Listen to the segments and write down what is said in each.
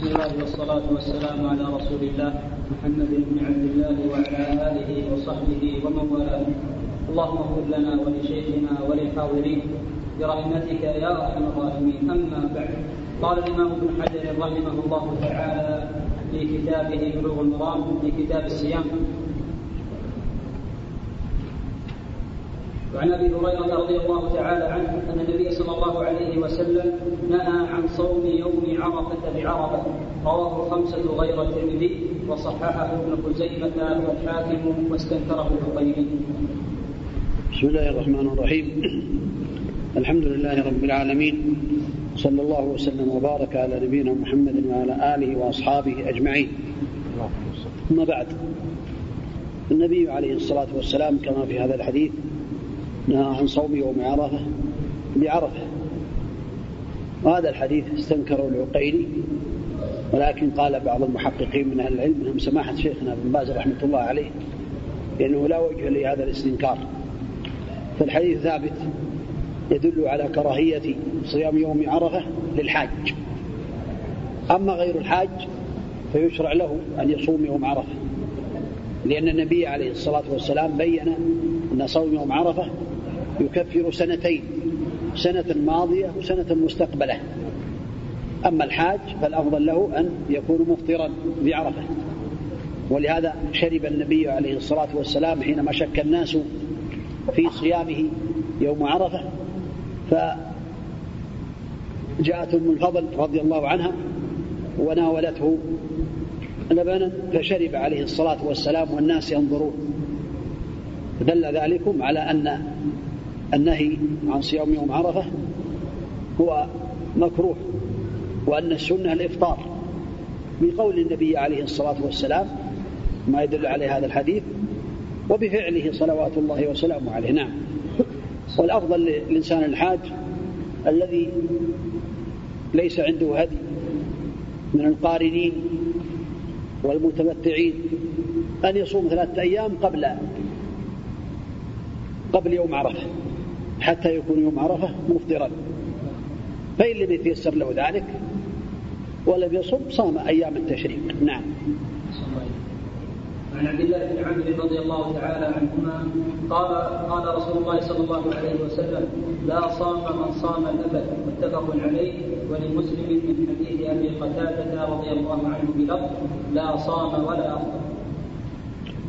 بسم الله والصلاة والسلام على رسول الله محمد بن عبد الله وعلى آله وصحبه ومن والاه. اللهم اغفر لنا ولشيخنا وللحاضرين برحمتك يا أرحم الراحمين. أما بعد قال الإمام ابن حجر رحمه الله تعالى في كتابه بلوغ المرام في كتاب الصيام وعن أبي هريرة رضي الله تعالى عنه أن النبي صلى الله عليه وسلم نهى عن صوم يوم عرفة بعرفة رواه الخمسه غير الترمذي وصححه ابن خزيمة والحاكم واستنكره الحقيقي. بسم الله الرحمن الرحيم الحمد لله رب العالمين صلى الله وسلم وبارك على نبينا محمد وعلى آله وأصحابه أجمعين. أما بعد النبي عليه الصلاة والسلام كما في هذا الحديث نهى عن صوم يوم عرفة بعرفة. وهذا الحديث استنكره العقيلي ولكن قال بعض المحققين من أهل العلم منهم سماحة شيخنا ابن باز رحمة الله عليه لأنه لا وجه لهذا الاستنكار. فالحديث ثابت يدل على كراهية صيام يوم عرفة للحاج. أما غير الحاج فيشرع له أن يصوم يوم عرفة لأن النبي عليه الصلاة والسلام بين أن صوم يوم عرفة يكفر سنتين سنة ماضية وسنة مستقبلة. أما الحاج فالأفضل له أن يكون مفطرا بعرفة ولهذا شرب النبي عليه الصلاة والسلام حينما شك الناس في صيامه يوم عرفة فجاءت أم الفضل رضي الله عنها وناولته لبنا فشرب عليه الصلاة والسلام والناس ينظرون. دل ذلكم على أن النهي عن صيام يوم عرفة هو مكروه وأن السنة الإفطار. بقول النبي عليه الصلاة والسلام ما يدل عليه هذا الحديث وبفعله صلوات الله وسلامه عليه. نعم. والأفضل للإنسان الحاج الذي ليس عنده هدي من القارنين والمتمتعين أن يصوم ثلاثة أيام قبل قبل يوم عرفة. حتى يكون يوم عرفة مفطرا. فإن لم يتيسر له ذلك ولم يصم صام أيام التشريق. نعم. عن عبد الله بن عمرو رضي الله تعالى عنهما قال قال رسول الله صلى الله عليه وسلم لا صام من صام الأبد. متفق عليه. ولمسلم من حديث أبي قتادة رضي الله عنه بلفظ لا صام ولا أفطر.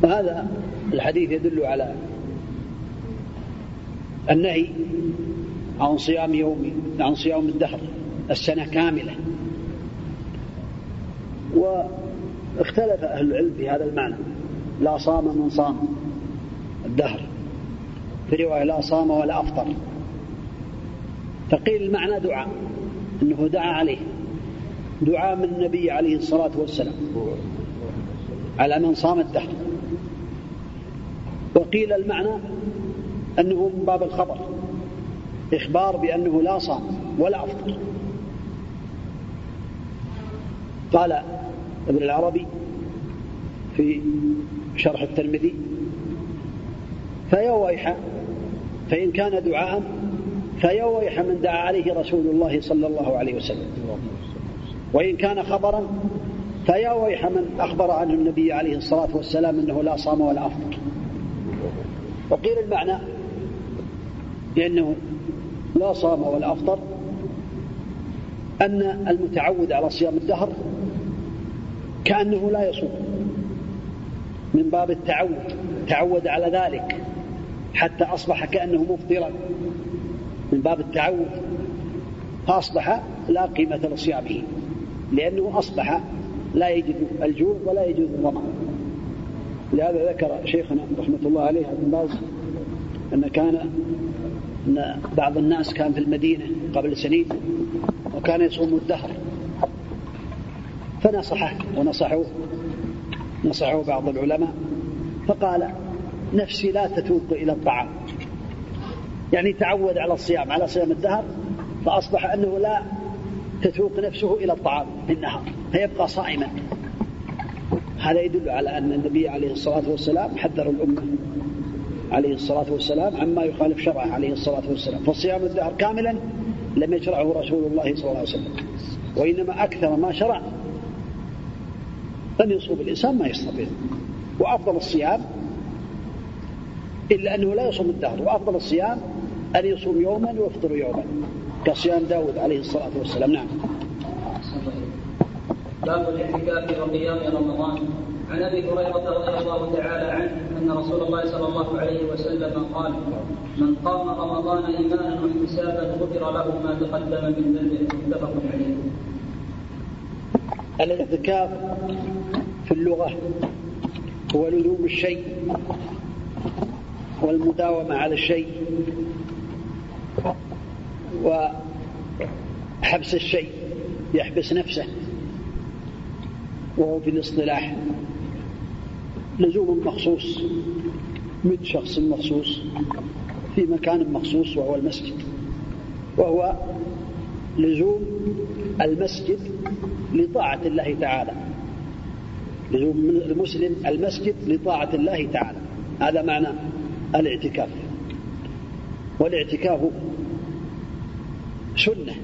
وهذا الحديث يدل على النهي عن صيام يوم عن صيام الدهر السنة كاملة. واختلف أهل العلم في هذا المعنى. لا صام من صام الدهر. في رواية لا صام ولا أفطر. فقيل المعنى دعاء أنه دعا عليه. دعاء من النبي عليه الصلاة والسلام على من صام الدهر. وقيل المعنى أنه من باب الخبر. إخبار بأنه لا صام ولا أفطر. قال ابن العربي في شرح الترمذي فيا ويح فإن كان دعاء فيا ويح من دعا عليه رسول الله صلى الله عليه وسلم. وإن كان خبرا فيا ويح من أخبر عنه النبي عليه الصلاة والسلام أنه لا صام ولا أفطر. وقيل المعنى لأنه لا صام ولا أفطر أن المتعود على صيام الدهر كأنه لا يصوم. من باب التعود تعود على ذلك حتى أصبح كأنه مفطرا. من باب التعود فأصبح لا قيمة لصيامه لأنه أصبح لا يجد الجوع ولا يجد الظمأ لهذا ذكر شيخنا رحمة الله عليه ابن باز أن كان أن بعض الناس كان في المدينة قبل سنين وكان يصوم الدهر. فنصحه ونصحوه. نصحه بعض العلماء فقال نفسي لا تتوق إلى الطعام. يعني تعود على الصيام على صيام الدهر فأصبح أنه لا تتوق نفسه إلى الطعام في النهار فيبقى صائما. هذا يدل على أن النبي عليه الصلاة والسلام حذر الأمة. عليه الصلاة والسلام عما يخالف شرعه عليه الصلاة والسلام. فالصيام الدهر كاملا لم يشرعه رسول الله صلى الله عليه وسلم. وإنما أكثر ما شرع أن يصوم الإنسان ما يستطيع. وأفضل الصيام إلا أنه لا يصوم الدهر. وأفضل الصيام أن يصوم يوما ويفطر يوما. كصيام داود عليه الصلاة والسلام. نعم. باب الاعتكاف وقيام رمضان. عن أبي هريرة رضي الله تعالى عنه أن رسول الله صلى الله عليه وسلم قال من قام رمضان إيمانا واحتسابا غفر له ما تقدم من ذنبه متفق عليه. الاعتكاف في اللغة هو لزوم الشيء والمداومة على الشيء وحبس الشيء يحبس نفسه وهو في الاصطلاح لزوم مخصوص من شخص مخصوص في مكان مخصوص وهو المسجد. وهو لزوم المسجد لطاعة الله تعالى. لزوم المسلم المسجد لطاعة الله تعالى. هذا معنى الاعتكاف. والاعتكاف سنة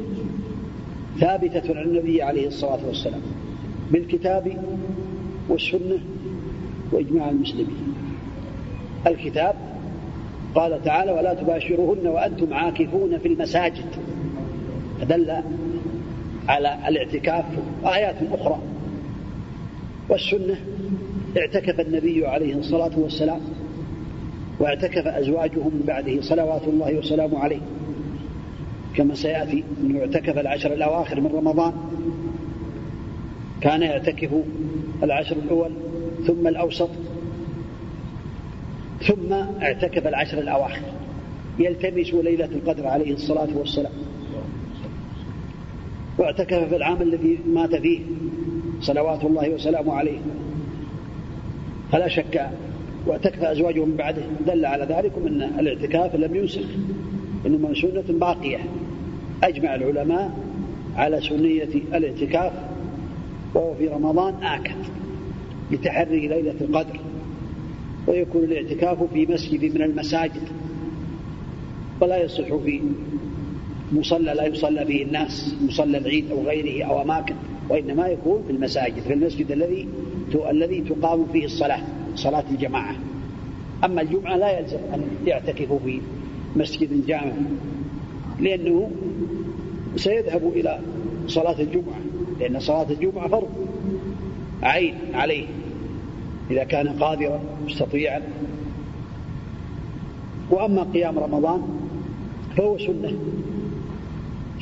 ثابتة عن النبي عليه الصلاة والسلام. بالكتاب والسنة وإجماع المسلمين. الكتاب قال تعالى ولا تباشرهن وأنتم عاكفون في المساجد. فدل على الاعتكاف آيات أخرى. والسنة اعتكف النبي عليه الصلاة والسلام واعتكف أزواجه من بعده صلوات الله وسلامه عليه. كما سيأتي أنه اعتكف العشر الأواخر من رمضان كان يعتكف العشر الأول ثم الأوسط ثم اعتكف العشر الأواخر. يلتمس ليلة القدر عليه الصلاة والسلام. واعتكف في العام الذي مات فيه صلوات الله وسلامه عليه. فلا شك واعتكف أزواجه من بعده. دل على ذلك أن الاعتكاف لم ينسخ إنما سنة باقية. أجمع العلماء على سنية الاعتكاف وهو في رمضان آكد. لتحري ليلة القدر ويكون الاعتكاف في مسجد من المساجد ولا يصح في مصلى لا يصلى به الناس مصلى العيد أو غيره أو أماكن وإنما يكون في المساجد في المسجد الذي الذي تقام فيه الصلاة صلاة الجماعة. أما الجمعة لا يلزم أن يعتكفوا في مسجد جامع لأنه سيذهب إلى صلاة الجمعة لأن صلاة الجمعة فرض. عين عليه. إذا كان قادرا مستطيعا. وأما قيام رمضان فهو سنة.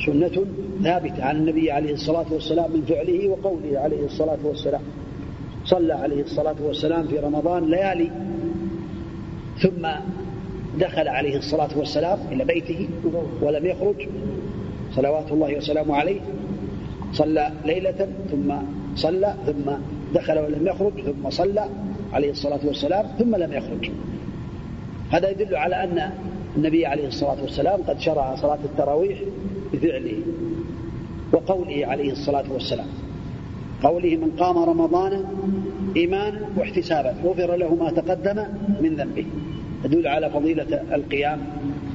سنة ثابتة عن النبي عليه الصلاة والسلام من فعله وقوله عليه الصلاة والسلام. صلى عليه الصلاة والسلام في رمضان ليالي. ثم دخل عليه الصلاة والسلام إلى بيته ولم يخرج. صلوات الله وسلامه عليه. صلى ليلة ثم صلى ثم دخل ولم يخرج ثم صلى عليه الصلاة والسلام ثم لم يخرج. هذا يدل على أن النبي عليه الصلاة والسلام قد شرع صلاة التراويح بفعله وقوله عليه الصلاة والسلام. قوله من قام رمضان إيمانا واحتسابا غفر له ما تقدم من ذنبه. يدل على فضيلة القيام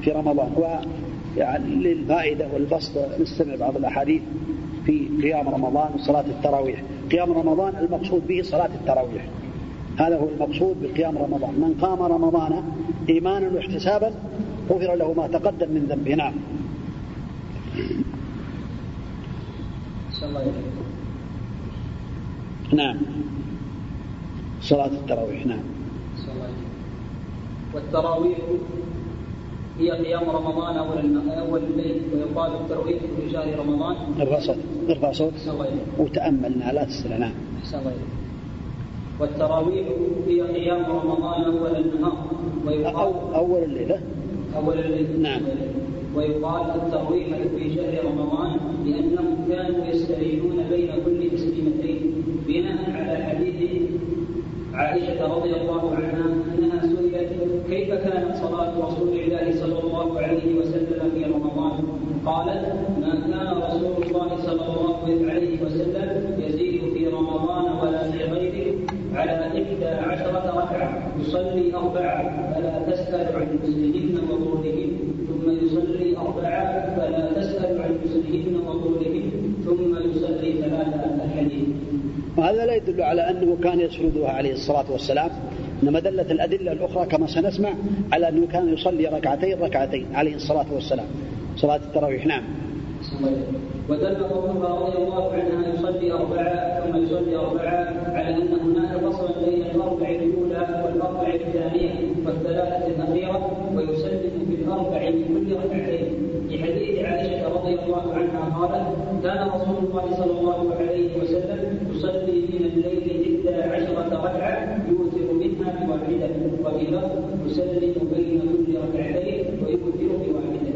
في رمضان. ويعني للفائدة والبسط نستمع بعض الأحاديث في قيام رمضان وصلاة التراويح. قيام رمضان المقصود به صلاة التراويح. هذا هو المقصود بقيام رمضان. من قام رمضان إيمانا واحتسابا غفر له ما تقدم من ذنبه. نعم. نعم. صلاة التراويح. نعم. والتراويح هي قيام رمضان أول أول الليل ويقال الترويح في شهر رمضان. ارفع صوت ارفع صوت. وتأملنا لا تسال نعم. والتراويح هي قيام رمضان أول النهار ويقال أو أول الليلة أول الليل نعم. ويقال الترويح في شهر رمضان لأنهم كانوا يستعينون بين كل تسليمتين بناء على حديث عائشة رضي الله عنها انها كيف كانت صلاة رسول الله صلى الله عليه وسلم في رمضان؟ قالت ما كان رسول الله صلى الله عليه وسلم يزيد في رمضان ولا في غيره على إحدى عشرة ركعة. يصلي أربعة فلا تسأل عن مسلمين وطولهن ثم يصلي أربعة فلا تسأل عن مسلمين وطولهن ثم يصلي ثلاثة الحديث وهذا لا يدل على أنه كان يسردها عليه الصلاة والسلام. إنما دلت الأدلة الأخرى كما سنسمع على أنه كان يصلي ركعتين ركعتين عليه الصلاة والسلام. صلاة التراويح نعم. ودل قولها رضي الله عنها يصلي أربعة ثم يصلي أربعة على أن هناك فصلا بين الأربع الأولى والأربع الثانية والثلاثة الأخيرة ويسلم في الأربع من كل ركعتين. في حديث عائشة رضي الله عنها قالت كان رسول الله صلى الله عليه وسلم يصلي من الليل إحدى عشرة ركعة بواحدة لفظ يسلم بين كل ركعتين ويوتر بواحدة.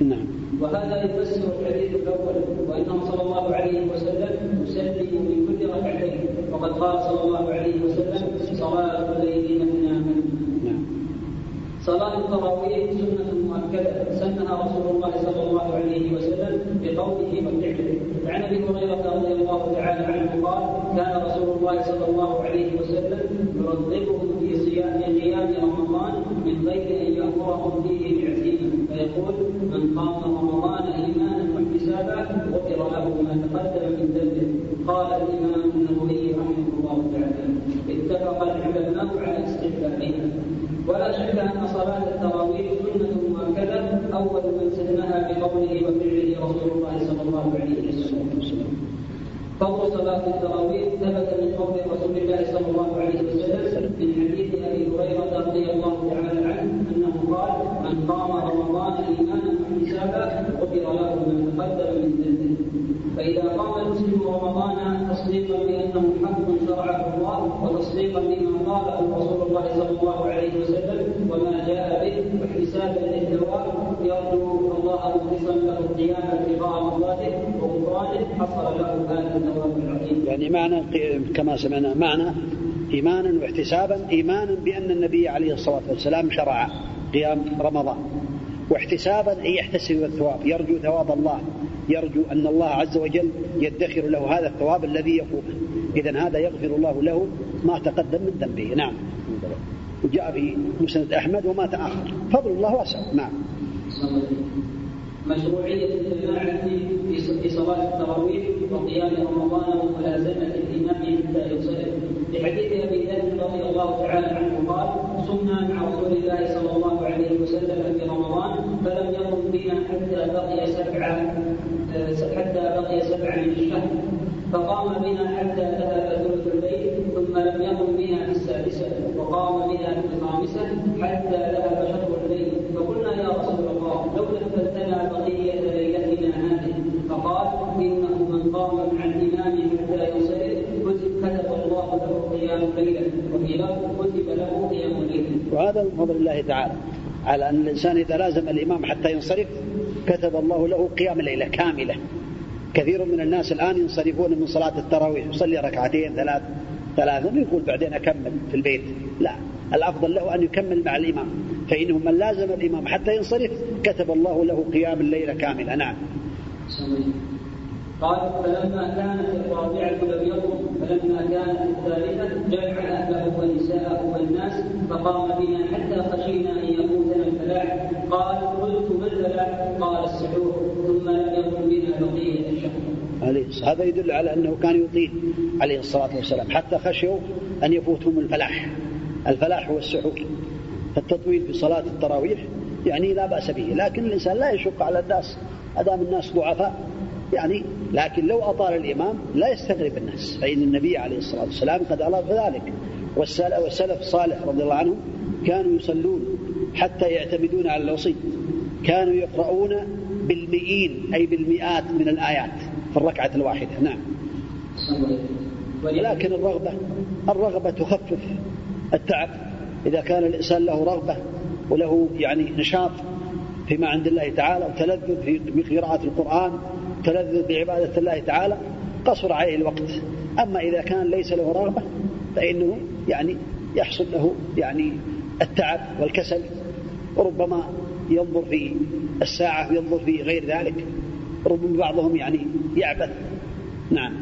نعم. وهذا يفسر الحديث الأول وانه صلى الله عليه وسلم يسلم من كل ركعتين وقد قال صلى الله عليه وسلم صلاة الليل مثنى نعم. صلاة التراويح سنة مؤكدة سنها رسول الله صلى الله عليه وسلم بقوله وفعله عن أبي هريرة رضي الله تعالى عنه قال كان رسول الله صلى الله عليه وسلم يرغبهم في صيام قيام رمضان من غير أن يامرهم فيه بعزيمه فيقول من قام رمضان إيمانا واحتسابا غفر له ما تقدم من ذنبه قال الإمام النووي رحمه الله تعالى اتفق العلماء على استحبابها ولا شك أن صلاة التراويح سنة مؤكده أول من سنها بقوله وفعله رسول الله صلى الله عليه وسلم فضل صلاة التراويح ثبت من قول رسول الله صلى الله عليه وسلم هريرة رضي الله تعالى عنه أنه قال من قام رمضان إيمانا واحتسابا غفر له ما تقدم من ذنبه فإذا قام المسلم رمضان تصديقا بأنه حق شرعه الله وتصديقا بما قاله رسول الله صلى الله عليه وسلم وما جاء به واحتسابا للثواب يرجو الله مخلصا له القيام ابتغاء مرضاته وغفرانه حصل له هذا الثواب العظيم. يعني معنى كما سمعنا معنى إيمانا واحتسابا إيمانا بأن النبي عليه الصلاة والسلام شرع قيام رمضان. واحتسابا أي يحتسب الثواب. يرجو ثواب الله. يرجو أن الله عز وجل يدخر له هذا الثواب الذي يفوقه إذا هذا يغفر الله له ما تقدم من ذنبه. نعم. وجاء في مسند أحمد وما تأخر. فضل الله واسع. نعم. مشروعية الجماعة في صلاة التراويح وقيام رمضان وملازمة الإمام حتى ينصرف لحديث أبي ذر رضي الله تعالى عنه قال صمنا مع رسول الله صلى الله عليه وسلم في رمضان فلم يقم بنا حتى بقي سبعة حتى بقي سبعة من الشهر. فقام بنا حتى ذهب ثلث الليل ثم لم يقم بنا في السادسة وقام بنا في الخامسة حتى ذهب شطر الليل فقلنا يا رسول الله لو نفذتنا بقية ليلتنا هذه فقال إنه من قام مع الإمام حتى ينصرف كتب الله له قيام ليلة وهذا من فضل الله تعالى على أن الإنسان إذا لازم الإمام حتى ينصرف كتب الله له قيام ليلة كاملة. كثير من الناس الآن ينصرفون من صلاة التراويح يصلي ركعتين ثلاث ثلاثة ويقول بعدين أكمل في البيت. لا الأفضل له أن يكمل مع الإمام. فإنه من لازم الإمام حتى ينصرف كتب الله له قيام الليلة كاملة. نعم. قال فلما كانت الرابعة لم يقم فلما كانت الثالثة جمع أهله ونساءه والناس فقام بنا حتى خشينا أن يفوتنا الفلاح. قال قلت ما الفلاح؟ قال السحور. ثم لم يقم بنا بقية الشهر. عليه هذا يدل على أنه كان يطيل عليه الصلاة والسلام. حتى خشوا أن يفوتهم الفلاح. الفلاح هو السحور. التطويل في صلاة التراويح يعني لا بأس به. لكن الإنسان لا يشق على الناس. أدام الناس ضعفاء. يعني لكن لو أطال الإمام لا يستغرب الناس فإن النبي عليه الصلاة والسلام قد أراد ذلك. والسلف الصالح رضي الله عنهم كانوا يصلون حتى يعتمدون على الوصي. كانوا يقرؤون بالمئين أي بالمئات من الآيات في الركعة الواحدة. نعم. لكن الرغبة الرغبة تخفف التعب. إذا كان الإنسان له رغبة وله يعني نشاط فيما عند الله تعالى وتلذذ في قراءة القرآن تلذذ بعبادة الله تعالى قصر عليه الوقت. أما إذا كان ليس له رغبة فإنه يعني يحصل له يعني التعب والكسل. وربما ينظر في الساعة وينظر في غير ذلك. ربما بعضهم يعني يعبث. نعم.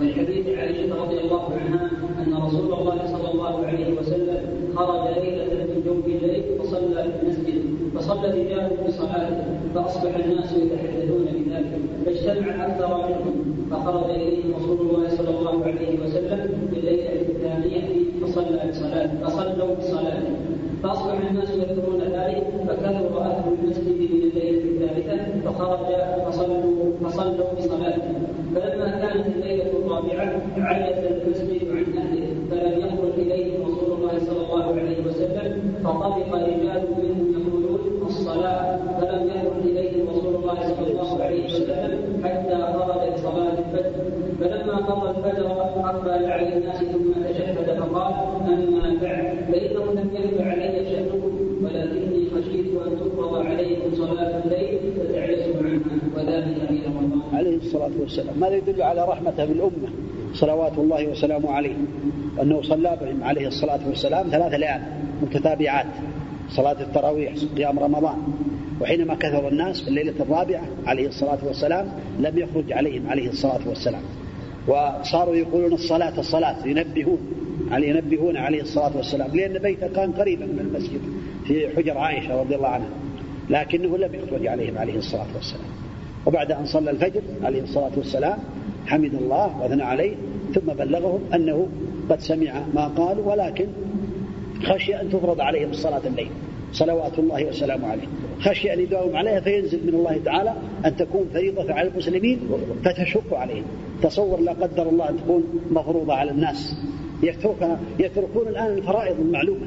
ولحديث عائشة رضي الله عنها أن رسول الله صلى الله عليه وسلم خرج ليلة من جوف الليل فصلى في المسجد فصلى رجال بصلاته فأصبح الناس يتحدثون بذلك. فاجتمع أكثر منهم فخرج إليهم رسول الله صلى الله عليه وسلم في الليلة الثانية فصلى بصلاه فصلوا بصلاته فأصبح الناس يذكرون ذلك فكثر أهل المسجد من الليلة الثالثة فخرج فصلوا فصلوا بصلاته فلما كانت الليلة الرابعة عجز المسجد عن أهله فلم يخرج إليهم رسول الله صلى الله عليه وسلم فطبق رجال منهم يقولون الصلاه فلم يخرج اليهم رسول الله صلى الله عليه وسلم حتى خرج لصلاه الفجر قضى الفجر على الناس ثم تشهد فقال أما بعد فانه لم يهب علي شانكم ولكني خشيت أن تفرض عليكم صلاة الليل فتعجزوا عنها. وذلك في رمضان. عليه الصلاة والسلام، ماذا يدل على رحمته بالأمة؟ صلوات الله وسلامه عليه. وانه صلى بهم عليه الصلاة والسلام ثلاث ليال متتابعات. صلاة التراويح قيام رمضان. وحينما كثر الناس في الليلة الرابعة عليه الصلاة والسلام لم يخرج عليهم عليه الصلاة والسلام. وصاروا يقولون الصلاة الصلاة ينبهون على ينبهون عليه الصلاة والسلام. لأن بيته كان قريبا من المسجد في حجر عائشة رضي الله عنها لكنه لم يخرج عليهم عليه الصلاة والسلام. وبعد أن صلى الفجر عليه الصلاة والسلام حمد الله وأثنى عليه ثم بلغهم أنه قد سمع ما قالوا ولكن خشي أن تفرض عليهم الصلاة الليل. صلوات الله وسلامه عليه. خشي أن يداوم عليها فينزل من الله تعالى أن تكون فريضة على المسلمين فتشق عليهم. تصور لا قدر الله أن تكون مفروضة على الناس. يتركون, يتركون الآن الفرائض المعلومة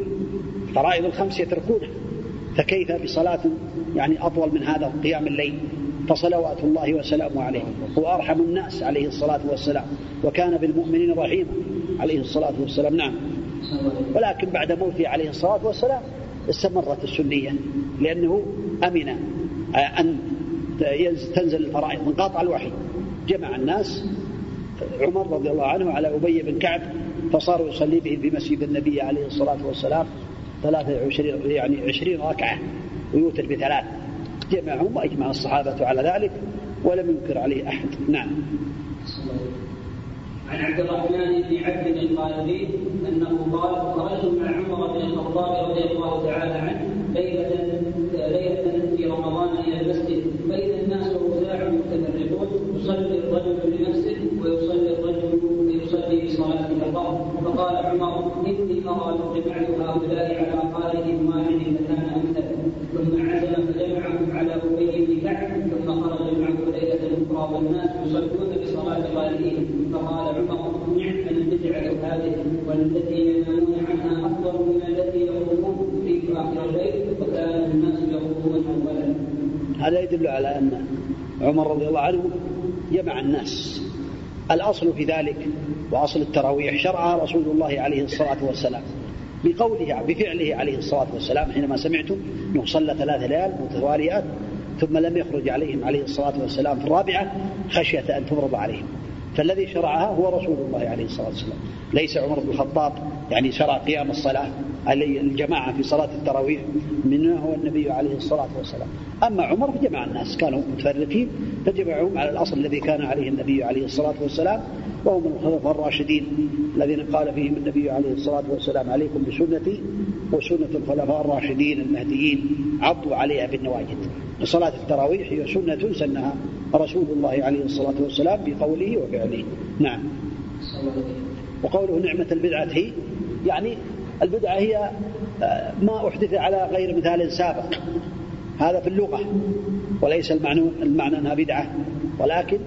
فرائض الخمس يتركونها. فكيف بصلاة يعني أطول من هذا قيام الليل؟ فصلوات الله وسلامه عليه. هو أرحم الناس عليه الصلاة والسلام. وكان بالمؤمنين رحيما عليه الصلاة والسلام. نعم. ولكن بعد موته عليه الصلاة والسلام استمرت السنية. لأنه أمن أن تنزل الفرائض انقطع الوحي. جمع الناس عمر رضي الله عنه على أبي بن كعب فصاروا يصلي به في مسجد النبي عليه الصلاة والسلام 23 يعني 20 ركعة ويوتر بثلاث. جمعهم وأجمع الصحابة على ذلك ولم ينكر عليه أحد. نعم. عن عبد الرحمن بن عبد القالبي أنه قال خرجت مع عمر بن الخطاب رضي الله تعالى عنه ليلة ليلة في رمضان إلى المسجد فاذا الناس رزاع متفرقون يصلي الرجل لنفسه ويصلي الرجل يصلي بصلاه القضاء فقال عمر إني أرى لو هؤلاء على قارئ واحد لكان أمثل. ثم عزم فجمعهم على ابي بن كعب ثم خرج معه ليلة أخرى والناس يصلون بصلاه غالبهم فقال عمر نعم البدعه هذه والتي ينامون عنها أفضل من التي يقومون في آخر الليل. وكان الناس يقومون اولا. هذا يدل على أن عمر رضي الله عنه جمع الناس. الأصل في ذلك وأصل التراويح شرعها رسول الله عليه الصلاة والسلام. بقوله بفعله عليه الصلاة والسلام حينما سمعتم أنه صلى ثلاث ليال متواليات ثم لم يخرج عليهم عليه الصلاة والسلام في الرابعة خشية أن تفرض عليهم. فالذي شرعها هو رسول الله عليه الصلاة والسلام. ليس عمر بن الخطاب يعني شرع قيام الصلاة الجماعة في صلاة التراويح من هو النبي عليه الصلاة والسلام. أما عمر فجمع الناس كانوا متفرقين فجمعهم على الأصل الذي كان عليه النبي عليه الصلاة والسلام وهم الخلفاء الراشدين الذين قال فيهم النبي عليه الصلاة والسلام عليكم بسنتي وسنة الخلفاء الراشدين المهديين عضوا عليها بالنواجد صلاة التراويح هي سنة سنها رسول الله عليه الصلاة والسلام بقوله وفعله. نعم. وقوله نعمة البدعة هي يعني البدعة هي آه، ما أحدث على غير مثال سابق. هذا في اللغة وليس المعنى المعنى أنها بدعة ولكن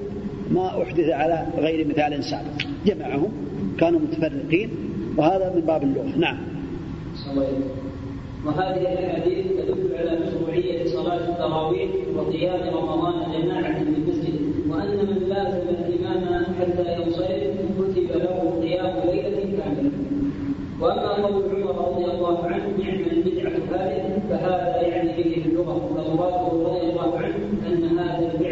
ما أحدث على غير مثال سابق. جمعهم كانوا متفرقين وهذا من باب اللغة. نعم. وهذه الأحاديث تدل على مشروعية صلاة التراويح وقيام رمضان جماعة في المسجد وأن من لازم الإمام حتى ينصرف كتب له وأما قول عمر رضي الله عنه نعم البدعة هذه فهذا يعني به اللغة فمراده رضي الله عنه أن هذا الفعل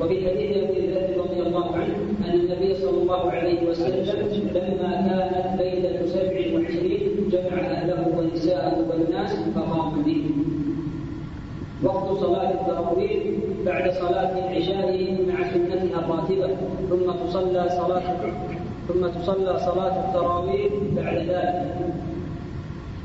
وفي حديث ابي ذر رضي الله عنه أن النبي صلى الله عليه وسلم لما كانت ليلة سبع وعشرين جمع أهله ونساءه والناس فقام به. وقت صلاة التراويح بعد صلاة العشاء مع سنتها الراتبة ثم تصلى صلاة ثم تصلى صلاة التراويح بعد ذلك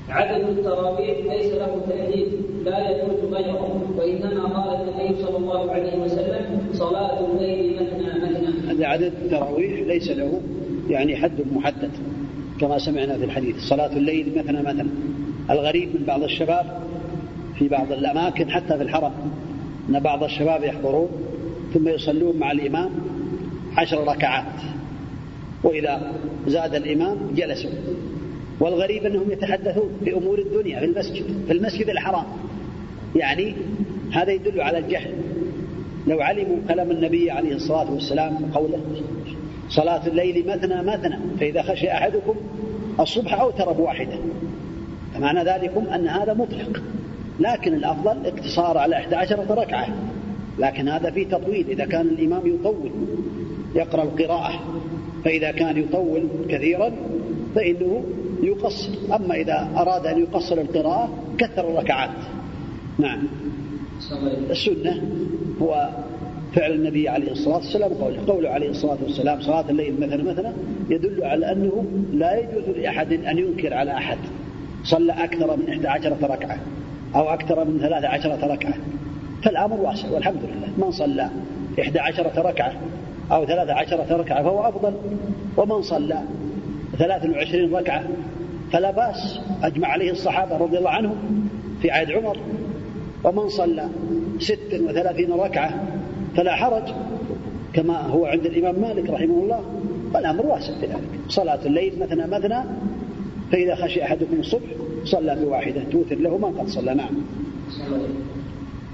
عدد التراويح ليس له تأديب لا يجوز غيره وإنما قال النبي صلى الله عليه وسلم صلاة الليل مثنى مثنى هذا عدد التراويح ليس له يعني حد محدد كما سمعنا في الحديث. صلاة الليل مثنى مثنى الغريب من بعض الشباب في بعض الأماكن حتى في الحرم أن بعض الشباب يحضرون ثم يصلون مع الإمام عشر ركعات. وإذا زاد الإمام جلسوا. والغريب أنهم يتحدثون في أمور الدنيا في المسجد في المسجد الحرام. يعني هذا يدل على الجهل. لو علموا كلام النبي عليه الصلاة والسلام وقوله صلاة الليل مثنى مثنى فإذا خشي أحدكم الصبح أوتر بواحدة فمعنى ذلكم أن هذا مطلق. لكن الأفضل اقتصار على 11 ركعة. لكن هذا فيه تطويل. إذا كان الإمام يطول يقرأ القراءة فإذا كان يطول كثيرا فإنه يقصر. أما إذا أراد أن يقصر القراءة كثر الركعات. نعم. السنة هو فعل النبي عليه الصلاة والسلام قوله قوله عليه الصلاة والسلام صلاة الليل مثلا مثلا يدل على أنه لا يجوز لأحد أن ينكر على أحد. صلى أكثر من 11 ركعة أو أكثر من 13 ركعة. فالأمر واسع والحمد لله. من صلى 11 ركعة أو 13 ركعة فهو أفضل ومن صلى 23 ركعة فلا بأس. أجمع عليه الصحابة رضي الله عنهم في عهد عمر ومن صلى 36 ركعة فلا حرج كما هو عند الإمام مالك رحمه الله والأمر واسع في ذلك. صلاة الليل مثنى مثنى فإذا خشي أحدكم الصبح صلى بواحدة توتر له ما قد صلى نعم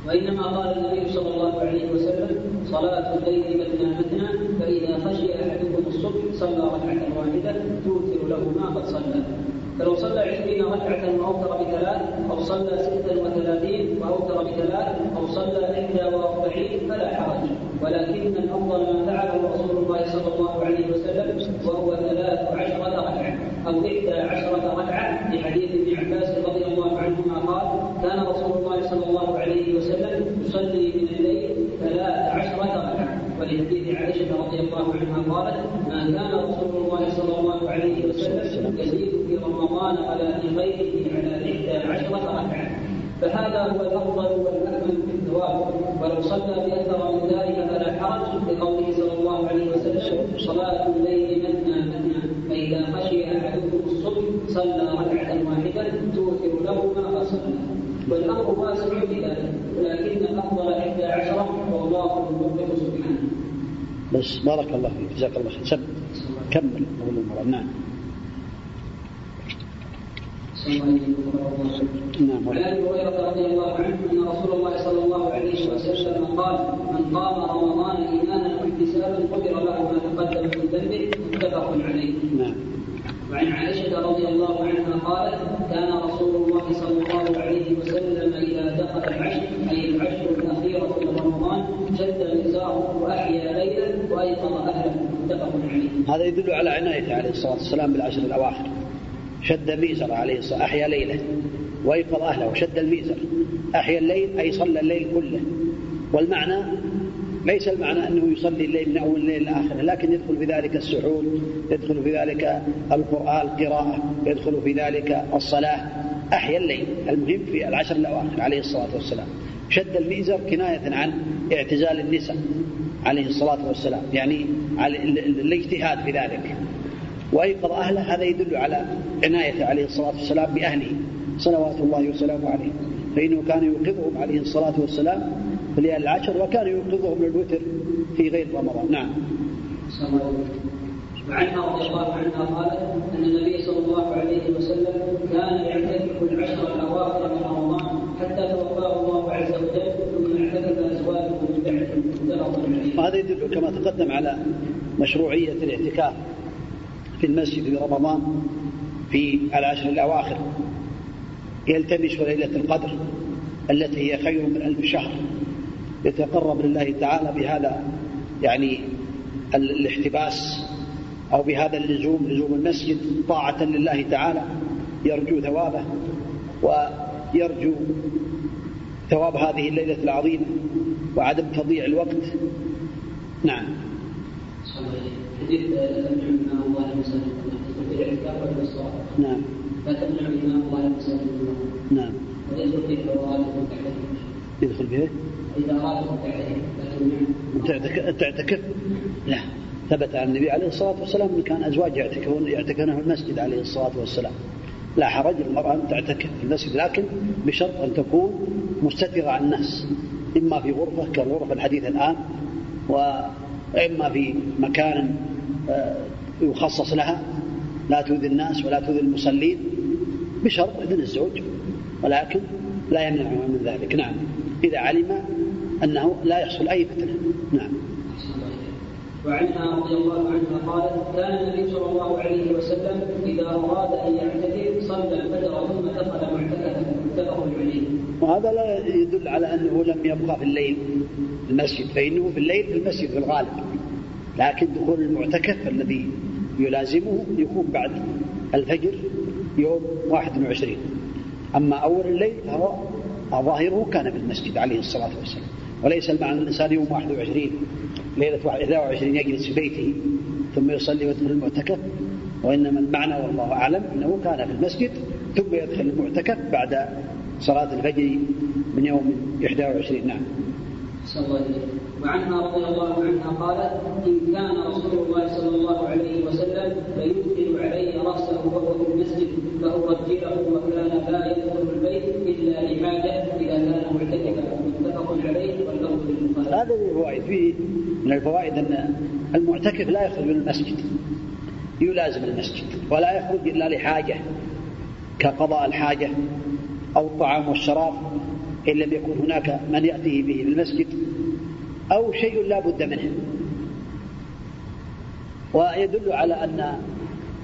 وإنما قال النبي صلى الله عليه وسلم صلاة الليل مثنى مثنى فإذا خشي أحدكم الصبح صلى ركعة واحدة توتر له ما قد صلى. فلو صلى عشرين ركعة وأوتر بثلاث أو صلى ستا وثلاثين وأوتر بثلاث أو صلى إحدى وأربعين فلا حرج. ولكن الأفضل ما فعله رسول الله صلى الله عليه وسلم وهو ثلاث عشرة ركعة أو إحدى عشرة ركعة لحديث ابن عباس رضي الله عنهما قال كان رسول الله صلى الله عليه وسلم يصلي من الليل ثلاث عشرة ركعة. ولحديث عائشة رضي الله عنها قالت ما كان رسول الله صلى الله عليه وسلم يزيد في رمضان في غيره على إحدى عشرة ركعة. فهذا هو الأفضل والأكمل في الثواب. ولو صلى بأكثر من ذلك فلا حرج لقوله صلى الله عليه وسلم صلاة الليل مثنى مثنى فإذا خشي أحدكم الصبح صلى ركعة واحدة توثر له ما قد والأمر واسع في ذلك ولكن الأفضل إحدى عشرة والله الموفق سبحانه. بس بارك الله فيك جزاك الله خير. كمل. نعم. نعم وعن ابي هريره رضي الله عنه أن رسول الله صلى الله عليه وسلم قال من قام رمضان إيمانا واحتسابا غفر له ما تقدم من ذنبه متفق عليه. نعم. وعن عائشة رضي الله عنها قالت كان رسول الله صلى الله عليه وسلم إذا دخل العشر أي العشر الأخيرة من رمضان شد نزاره وأحيا ليلا وأيقظ أهله متفق عليه. هذا يدل على عنايته عليه الصلاة والسلام بالعشر الأواخر. شد ميزر عليه الصلاة أحيا ليله وايقظ أهله وشد الميزر. أحيا الليل أي صلى الليل كله. والمعنى ليس المعنى أنه يصلي الليل من أول الليل لاخره، لكن يدخل في ذلك السحور، يدخل في ذلك القرآن القراءة، يدخل في ذلك الصلاة، أحيا الليل، المهم في العشر الأواخر عليه الصلاة والسلام. شد المئزر كناية عن اعتزال النساء عليه الصلاة والسلام، يعني الاجتهاد في ذلك. وايقظ أهله هذا يدل على عنايته عليه الصلاة والسلام بأهله صلوات الله وسلامه عليه، فإنه كان يوقظهم عليه الصلاة والسلام في الليالي العشر وكان يوقظهم للوتر في غير رمضان. نعم. وعنها رضي الله عنها قالت أن النبي صلى الله عليه وسلم كان يعتكف العشر الأواخر من رمضان حتى توفاه الله عز وجل ثم اعتكف ازواجه من بعده متفق عليه. وهذا يدل كما تقدم على مشروعية الاعتكاف. في المسجد في رمضان في العشر الأواخر. يلتمس ليلة القدر التي هي خير من ألف شهر. يتقرب لله تعالى بهذا يعني الاحتباس أو بهذا اللزوم لزوم المسجد طاعة لله تعالى يرجو ثوابه ويرجو ثواب هذه الليلة العظيمة وعدم تضييع الوقت. نعم. حديث لا تمنع الله المساجد في الاعتكاف والاصرار نعم. لا تمنع الله المساجد نعم. ويدخل يدخل به أراد تعتكف. لا. ثبت عن النبي عليه الصلاة والسلام أن كان أزواج يعتكفون يعتكفون في المسجد عليه الصلاة والسلام. لا حرج المرأة أن تعتكف في المسجد لكن بشرط أن تكون مستترة عن الناس. إما في غرفة كالغرفة الحديث الآن وإما في مكان آه، يخصص لها لا تؤذي الناس ولا تؤذي المصلين بشرط إذن الزوج ولكن لا يمنعها من ذلك. نعم. إذا علم أنه لا يحصل أي فتنة. نعم. وعنها رضي الله عنها قالت كان النبي صلى الله عليه وسلم إذا أراد أن يعتكف صلى الفجر ثم دخل معتكفا متفق عليه. وهذا لا يدل على أنه لم يبقى في الليل في المسجد فإنه في الليل في المسجد في الغالب. لكن دخول المعتكف الذي يلازمه يكون بعد الفجر يوم 21 أما أول الليل فهو ظاهره كان في المسجد عليه الصلاة والسلام. وليس المعنى الإنسان يوم 21 ليلة 21 يجلس في بيته ثم يصلي ويدخل المعتكف. وإنما المعنى والله أعلم أنه كان في المسجد ثم يدخل المعتكف بعد صلاة الفجر من يوم 21 نعم. وعنها رضي الله عنها قالت إن كان رسول الله صلى الله عليه وسلم فيدخل علي رأسه وهو في المسجد فأرجله وكان لا يدخل البيت إلا لحاجة إذا كان معتكفا. متفق عليه واللفظ للبخاري. هذا من الفوائد. فيه من الفوائد أن المعتكف لا يخرج من المسجد. يلازم المسجد. ولا يخرج إلا لحاجة كقضاء الحاجة. أو الطعام والشراب إن لم يكن هناك من يأتيه به في المسجد أو شيء لا بد منه. ويدل على أن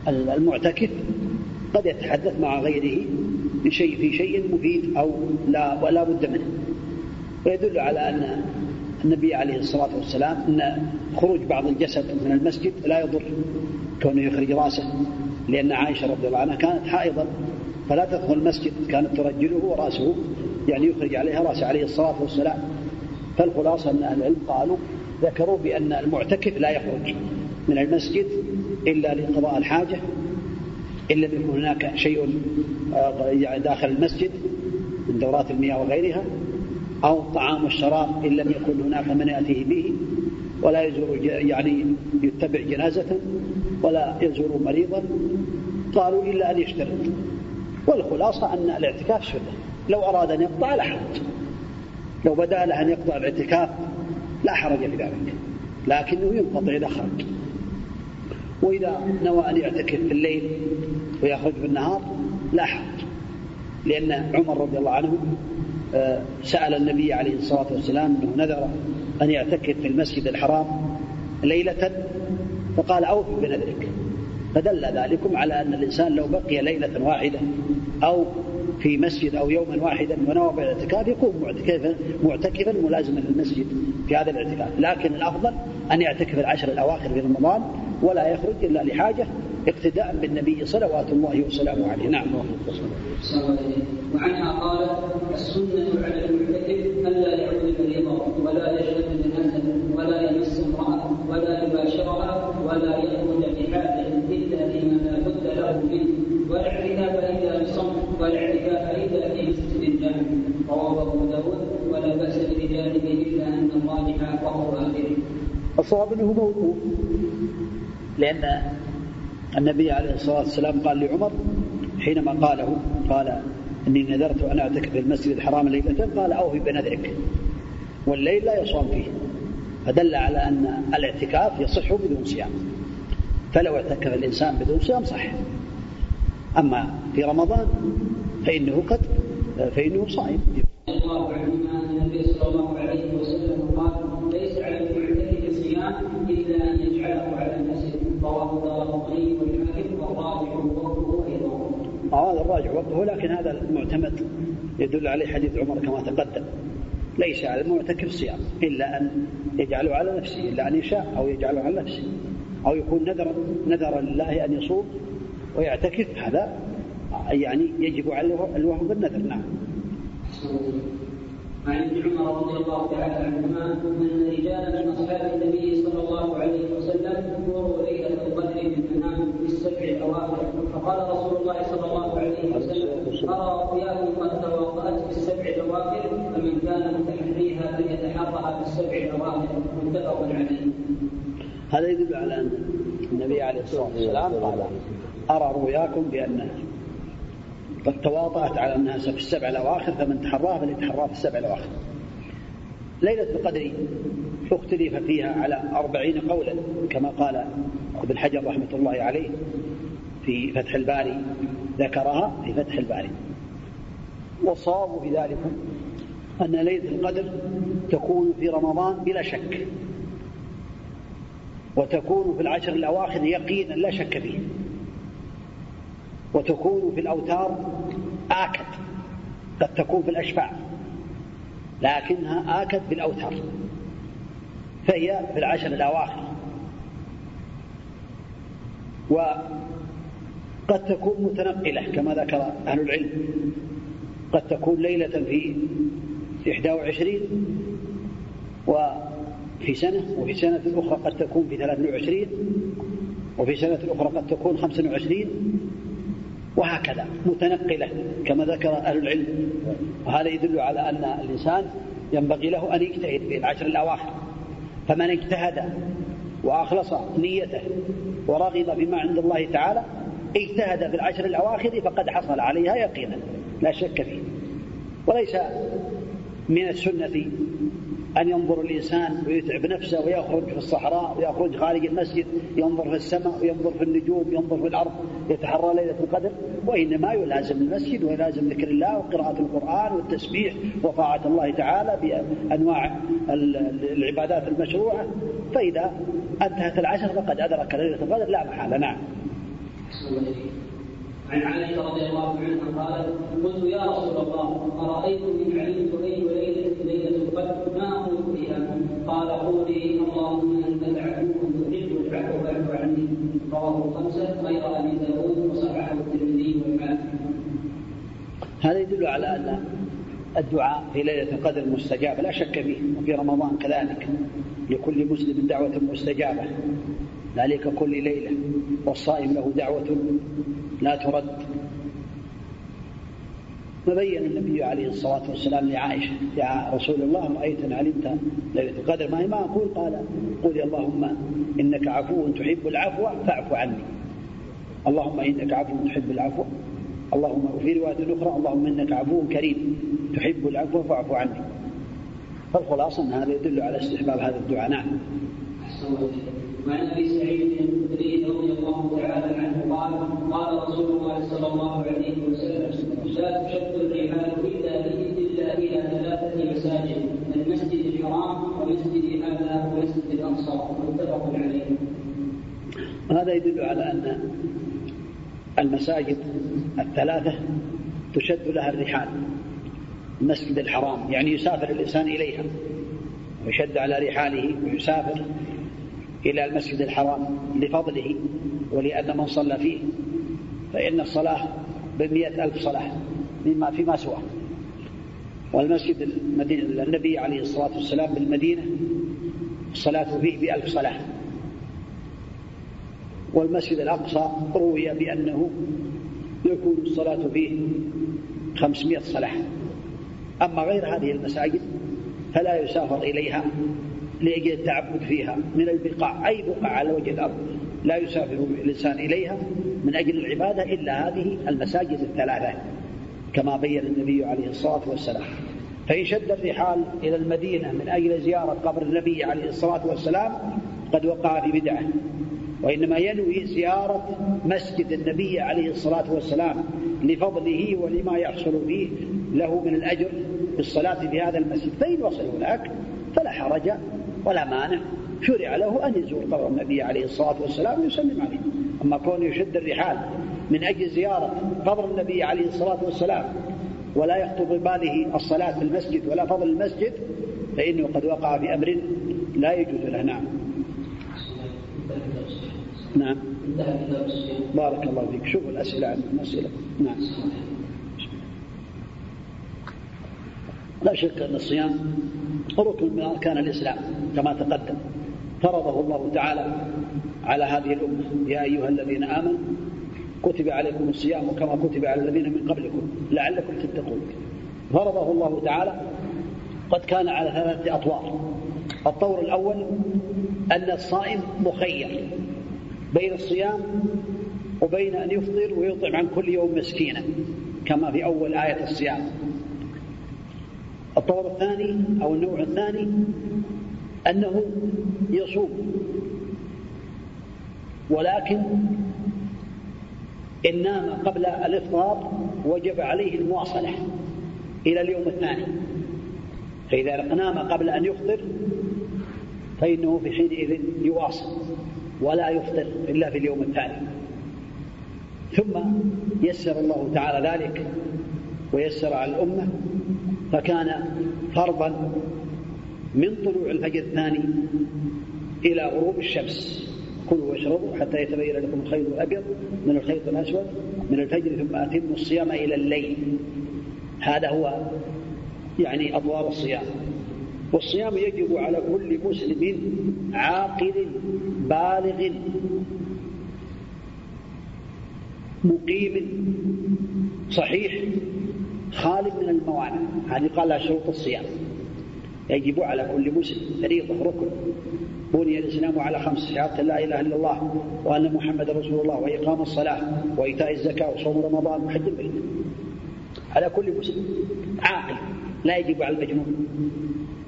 المعتكف قد يتحدث مع غيره في شيء في شيء مفيد أو لا ولا بد منه. ويدل على أن النبي عليه الصلاة والسلام أن خروج بعض الجسد من المسجد لا يضر كونه يخرج رأسه لأن عائشة رضي الله عنها كانت حائضا. فلا تدخل المسجد كانت ترجله ورأسه يعني يخرج عليها راسه عليه الصلاة والسلام. فالخلاصة أن أهل العلم قالوا ذكروا بأن المعتكف لا يخرج من المسجد إلا لقضاء الحاجة إن لم يكن هناك شيء آه، يعني داخل المسجد من دورات المياه وغيرها أو الطعام والشراب إن لم يكن هناك من يأتيه به. ولا يزور يعني يتبع جنازة ولا يزور مريضا. قالوا إلا أن يشترط. والخلاصة أن الاعتكاف سنة لو أراد أن يقطع لا حرج. لو بدأ له أن يقطع الاعتكاف لا حرج في ذلك. لكنه ينقطع إذا خرج. وإذا نوى أن يعتكف في الليل ويخرج في النهار لا حرج. لأن عمر رضي الله عنه آه، سأل النبي عليه الصلاة والسلام أنه نذر أن يعتكف في المسجد الحرام ليلة فقال أوف بنذرك. فدل ذلكم على أن الإنسان لو بقي ليلة واحدة أو في مسجد أو يوما واحدا ونوى بالاعتكاف يكون معتكفا معتكفا ملازما للمسجد في هذا الاعتكاف. لكن الأفضل أن يعتكف العشر الأواخر في رمضان ولا يخرج إلا لحاجة اقتداء بالنبي صلوات الله وسلامه عليه. نعم. وعنها قالت السنة على المعتكف ألا يعود مريضا ولا يشهد جنازة ولا يمس امرأة ولا يباشرها ولا يخرج بحاجة إلا فيما لا بد له منه والاعتكاف إلا بصمت والاعتكاف إلا في مسجد جامع رواه أبو داود ولا بأس برجاله إلا أن الراجح وهو آخره الصواب أنه موقوف. لأن النبي عليه الصلاة والسلام قال لعمر حينما قاله قال إني نذرت أن أعتكف في المسجد الحرام ليلة قال أوفي بنذرك والليل لا يصوم فيه. فدل على أن الاعتكاف يصح بدون صيام. فلو اعتكف الإنسان بدون صيام صح. أما في رمضان فإنه قد فإنه صائم. الله عنهما النبي صلى الله عليه وسلم هذا الراجع وقته لكن هذا المعتمد يدل عليه حديث عمر كما تقدم. ليس على المعتكف صيام إلا أن يجعله على نفسه إلا أن يشاء أو يجعله على نفسه أو يكون نذرا نذرا لله أن يصوم ويعتكف. هذا يعني يجب عليه الوهم بالنذر نعم. عن ابن عمر رضي الله تعالى عنهما إن رجالا من أصحاب النبي صلى الله عليه وسلم مروا ليلة القدر من في السبع الأواخر فقال رسول الله صلى الله عليه وسلم أرى رؤياكم قد تواطات في السبع الاواخر فمن كان متحريها فليتحرها في السبع الاواخر متفق عليه. هذا يدل على أن النبي عليه الصلاة والسلام قال أرى رؤياكم بان قد تواطأت على الناس في السبع الأواخر فمن تحراها فليتحراها في السبع الأواخر. ليلة القدر اختلف فيها على أربعين قولا كما قال ابن حجر رحمة الله عليه. في فتح الباري ذكرها في فتح الباري. والصواب في ذلك أن ليلة القدر تكون في رمضان بلا شك. وتكون في العشر الأواخر يقينا لا شك فيه. وتكون في الأوتار آكد قد تكون في الأشفاع لكنها آكد بالأوتار. فهي في العشر الأواخر. وقد تكون متنقلة كما ذكر أهل العلم. قد تكون ليلة في 21 وفي سنة وفي سنة أخرى قد تكون في 23 وفي سنة أخرى قد تكون 25 وهكذا متنقلة كما ذكر أهل العلم. وهذا يدل على أن الإنسان ينبغي له أن يجتهد في العشر الأواخر. فمن اجتهد وأخلص نيته ورغب بما عند الله تعالى اجتهد في العشر الأواخر فقد حصل عليها يقينا. لا شك فيه. وليس من السنة أن ينظر الإنسان ويتعب نفسه ويخرج في الصحراء ويخرج خارج المسجد ينظر في السماء وينظر في النجوم ينظر في الأرض يتحرى ليلة القدر. وإنما يلازم المسجد ويلازم ذكر الله وقراءة القرآن والتسبيح وطاعة الله تعالى بأنواع العبادات المشروعة. فإذا انتهت العشر فقد أدرك ليلة القدر لا محالة. نعم. عن عائشة رضي الله عنها قالت قلت يا رسول الله أرأيت إن علمت أي ليلة ليلة القدر؟ ما أقول فيها؟ قال قولي اللهم أنت عفو تحب العفو فاعف عني. رواه الخمسة غير أبي داود وصححه الترمذي والحاكم. هذا يدل على أن الدعاء في ليلة القدر مستجاب لا شك فيه وفي رمضان كذلك لكل مسلم دعوة مستجابة. ذلك كل ليلة والصائم له دعوة لا ترد. فبين النبي عليه الصلاة والسلام لعائشة يا رسول الله رأيت علمت ليلة القدر. ما هي؟ ما أقول قال قولي اللهم إنك عفو تحب العفو فاعف عني. اللهم إنك عفو تحب العفو. اللهم وفي رواية أخرى اللهم إنك عفو كريم تحب العفو فاعف عني. فالخلاصة أن هذا يدل على استحباب هذا الدعاء. نعم. وعن أبي سعيد الخدري رضي الله تعالى عنه قال قال رسول الله صلى الله عليه وسلم لا تشد الرحال إلا الا إلى ثلاثة مساجد المسجد الحرام ومسجد هذا ومسجد الانصار متفق عليه. هذا يدل على أن المساجد الثلاثة تشد لها الرحال المسجد الحرام يعني يسافر الإنسان إليها ويشد على رحاله ويسافر إلى المسجد الحرام لفضله ولأن من صلى فيه فإن الصلاة بمئة ألف صلاة مما فيما سواه. والمسجد المدينة النبي عليه الصلاة والسلام بالمدينة الصلاة فيه بألف صلاة. والمسجد الأقصى روي بأنه يكون الصلاة فيه خمسمائة صلاة. أما غير هذه المساجد فلا يسافر إليها لأجل التعبد فيها من البقاع. أي بقعة على وجه الأرض. لا يسافر الإنسان إليها من أجل العبادة إلا هذه المساجد الثلاثة كما بين النبي عليه الصلاة والسلام. فإن شد الرحال إلى المدينة من أجل زيارة قبر النبي عليه الصلاة والسلام قد وقع في بدعة. وإنما ينوي زيارة مسجد النبي عليه الصلاة والسلام لفضله ولما يحصل فيه له من الأجر بالصلاة في هذا المسجد. فإن وصل هناك فلا حرج ولا مانع. شرع له أن يزور قبر النبي عليه الصلاة والسلام ويسلم عليه. أما كونه يشد الرحال من أجل زيارة قبر النبي عليه الصلاة والسلام ولا يخطر بباله الصلاة في المسجد ولا فضل المسجد فإنه قد وقع في أمر لا يجوز له. نعم. نعم. بارك الله فيك. شوف الأسئلة عن الأسئلة نعم. لا شك أن الصيام ركن من أركان الإسلام كما تقدم. فرضه الله تعالى على هذه الأمة. يا أيها الذين آمنوا كتب عليكم الصيام كما كتب على الذين من قبلكم لعلكم تتقون. فرضه الله تعالى قد كان على ثلاثة أطوار. الطور الأول أن الصائم مخير بين الصيام وبين أن يفطر ويطعم عن كل يوم مسكينا كما في أول آية الصيام. الطور الثاني أو النوع الثاني أنه يصوم. ولكن إن نام قبل الإفطار وجب عليه المواصلة إلى اليوم الثاني. فإذا نام قبل أن يفطر فإنه في حينئذ يواصل ولا يفطر إلا في اليوم الثاني. ثم يسر الله تعالى ذلك ويسر على الأمة فكان فرضا من طلوع الفجر الثاني إلى غروب الشمس. كلوا واشربوا حتى يتبين لكم الخيط الأبيض من الخيط الأسود من الفجر ثم أتموا الصيام إلى الليل. هذا هو يعني أطوار الصيام. والصيام يجب على كل مسلم عاقل بالغ مقيم صحيح خالد من الموانع. هذه قال لها شروط الصيام. يجب على كل مسلم فريضة ركن. بني الإسلام على خمس شهادة لا إله إلا الله وأن محمد رسول الله وإقام الصلاة وإيتاء الزكاة وصوم رمضان وحج البيت. على كل مسلم. عاقل. لا يجب على المجنون.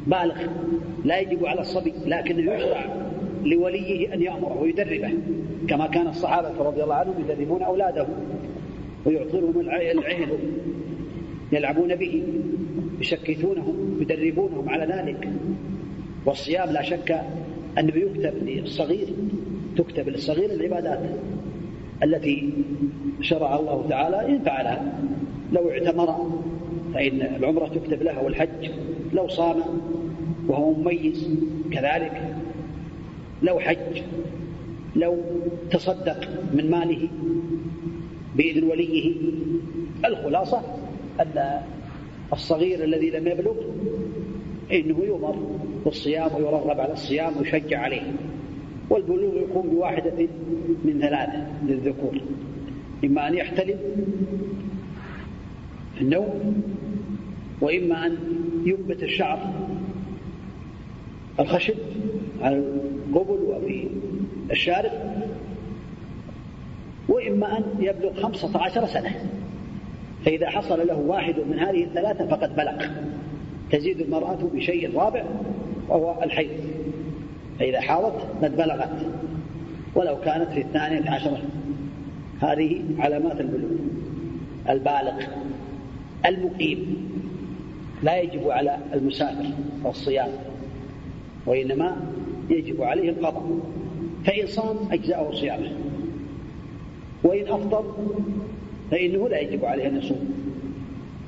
بالغ. لا يجب على الصبي. لكنه يشرع لوليه أن يأمره ويدربه. كما كان الصحابة رضي الله عنهم يدربون أولادهم ويعطونهم العهد يلعبون به يشكثونهم يدربونهم على ذلك. والصيام لا شك أنه يكتب للصغير تكتب للصغير العبادات التي شرع الله تعالى. إن فعلها لو اعتمر فإن العمرة تكتب له والحج. لو صام وهو مميز كذلك. لو حج لو تصدق من ماله بإذن وليه الخلاصة أن الصغير الذي لم يبلغ إنه يؤمر بالصيام ويرغب على الصيام ويشجع عليه والبلوغ يكون بواحدة من ثلاثة للذكور. إما أن يحتلم النوم وإما أن ينبت الشعر الخشب على القبل وفي الشارب وإما أن يبلغ خمسة عشر سنة. فإذا حصل له واحد من هذه الثلاثة فقد بلغ. تزيد المرأة بشيء رابع وهو الحيض. فإذا حاضت قد بلغت. ولو كانت في الثانية عشرة. هذه علامات البلوغ. البالغ. المقيم. لا يجب على المسافر الصيام. وإنما يجب عليه القضاء. فإن صام أجزأه صيامه. وإن أفطر فإنه لا يجب عليه أن يصوم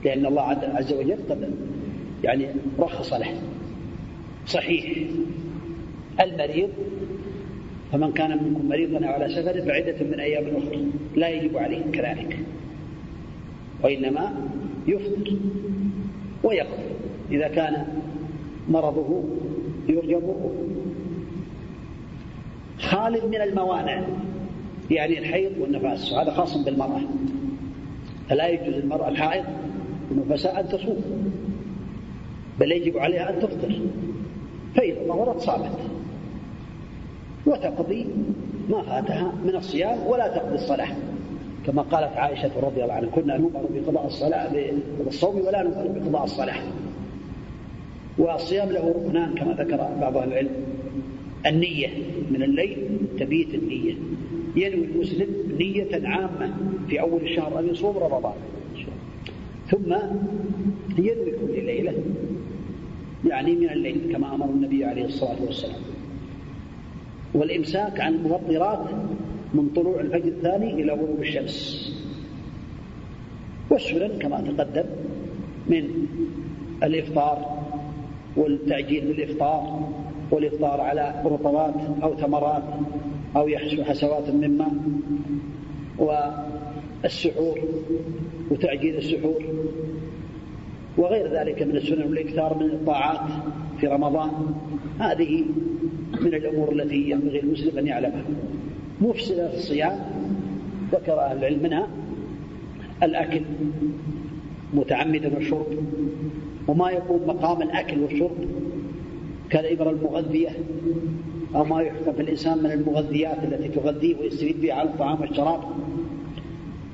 لأن الله عز وجل قد يعني رخص له. صحيح. المريض فمن كان منكم مريضا أو على سفر فعدة من أيام أخرى لا يجب عليه كذلك. وإنما يفطر ويقضي إذا كان مرضه يرجى خال من الموانع يعني الحيض والنفاس وهذا خاص بالمرأة. فلا يجوز المرأة الحائض والنفساء أن تصوم. بل يجب عليها أن تفطر. فإذا ظهرت صامت. وتقضي ما فاتها من الصيام ولا تقضي الصلاة. كما قالت عائشة رضي الله عنها كنا نؤمر بقضاء الصلاة بالصوم ولا نؤمر بقضاء الصلاة. والصيام له ركنان كما ذكر بعض أهل العلم. النية من الليل تبيت النية. ينوي المسلم نية عامة في أول الشهر أن يصوم رمضان. ثم ينوي كل ليلة يعني من الليل كما أمر النبي عليه الصلاة والسلام. والإمساك عن المفطرات من طلوع الفجر الثاني إلى غروب الشمس. والسنن كما تقدم من الإفطار والتعجيل بالإفطار والإفطار على رطبات أو تمرات أو يحسو حسوات من ماء والسحور وتعجيل السحور وغير ذلك من السنن والإكثار من الطاعات في رمضان. هذه من الأمور التي ينبغي المسلم أن يعلمها. مفسدة الصيام ذكر أهل العلم منها. الأكل متعمدا والشرب وما يقوم مقام الأكل والشرب كالإبرة المغذية. أو ما يحكم في الإنسان من المغذيات التي تغذيه ويستفيد بها على الطعام والشراب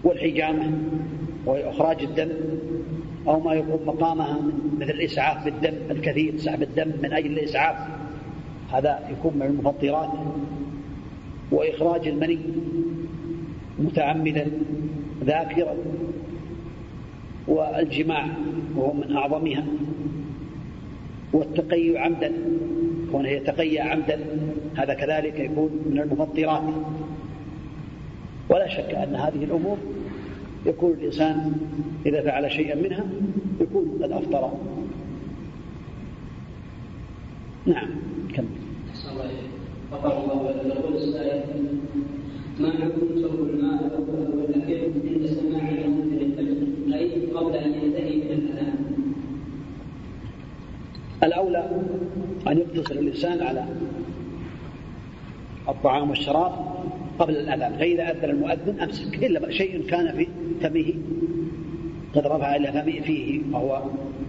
والحجامة وإخراج الدم أو ما يقوم مقامها مثل الإسعاف بالدم الكثير سحب الدم من أجل الإسعاف. هذا يكون من المفطرات وإخراج المني متعمدا ذاكرا. والجماع وهو من أعظمها. والتقي عمدا. كونه يتقيأ عمدا هذا كذلك يكون من المفطرات. ولا شك أن هذه الأمور يكون الإنسان إذا فعل شيئا منها يكون قد أفطر. نعم كم فقال الله السائل ما حكم الماء والاكل عند سماع المؤذن الفجر اي قبل ان ينتهي من الاذان الأولى أن يقتصر الإنسان على الطعام والشراب قبل الأذان فإذا أذن المؤذن أمسك إلا شيء كان في فمه قد رفع إلى فمه فيه وهو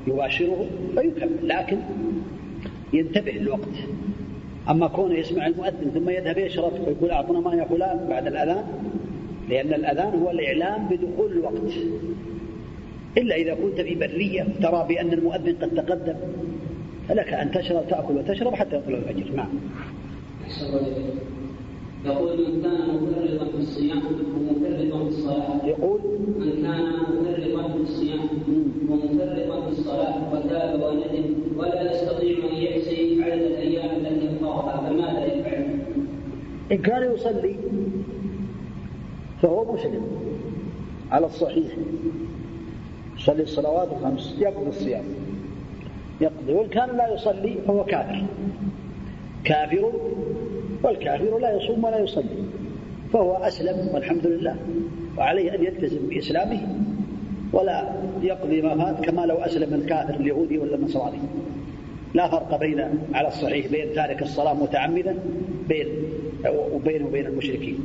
يباشره فيكمل لكن ينتبه الوقت. أما كونه يسمع المؤذن ثم يذهب يشرب ويقول أعطنا ما يا فلان بعد الأذان لأن الأذان هو الإعلام بدخول الوقت. إلا إذا كنت في برية ترى بأن المؤذن قد تقدم. فلك أن تشرب تأكل وتشرب حتى يطلع الفجر نعم. يقول من كان مفرطا في الصيام ومفرطا في الصلاة. يقول من كان مفرطا في الصيام ومفرطا في الصلاة وتاب وندم ولا يستطيع أن يحصي عدد الأيام التي أفطرها فماذا يفعل؟ إن كان يصلي فهو مسلم على الصحيح. يصلي الصلوات الخمس يقضي الصيام. يقضي وإن كان لا يصلي فهو كافر. كافر والكافر لا يصوم ولا يصلي فهو أسلم والحمد لله. وعليه أن يلتزم بإسلامه ولا يقضي ما فات كما لو أسلم الكافر اليهودي ولا النصراني. لا فرق بين على الصحيح بين تارك الصلاة متعمدا بين وبينه وبين المشركين.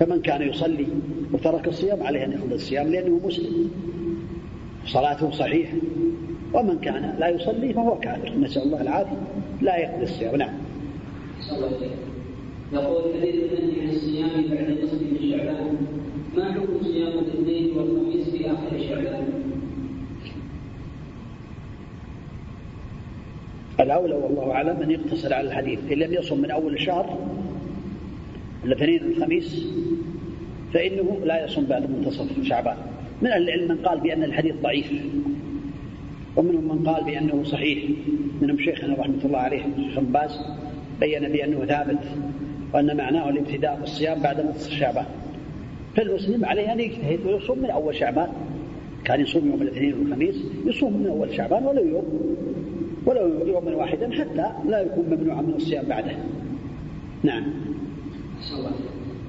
فمن كان يصلي وترك الصيام عليه أن يقضي الصيام لأنه مسلم. صلاته صحيحة. ومن كان لا يصلي فهو كافر. نسأل الله العافية. لا يقضي الصيام نعم. يقول حديث النهي عن الصيام بعد نصف من شعبان. ما حكم صيام الاثنين والخميس في آخر شعبان؟ الأولى والله أعلم أن يقتصر على الحديث. إن لم يصم من أول الشهر الاثنين والخميس فإنه لا يصوم بعد منتصف شعبان. من أهل العلم من قال بأن الحديث ضعيف. ومنهم من قال بأنه صحيح منهم شيخنا رحمة الله عليه الشيخ باز بين بأنه ثابت وأن معناه الابتداء بالصيام بعد نصف شعبان. فالمسلم عليه أن يجتهد ويصوم من أول شعبان. كان يصوم يوم الاثنين والخميس يصوم من أول شعبان ولو يوم ولو يوما واحدا حتى لا يكون ممنوعا من الصيام بعده. نعم.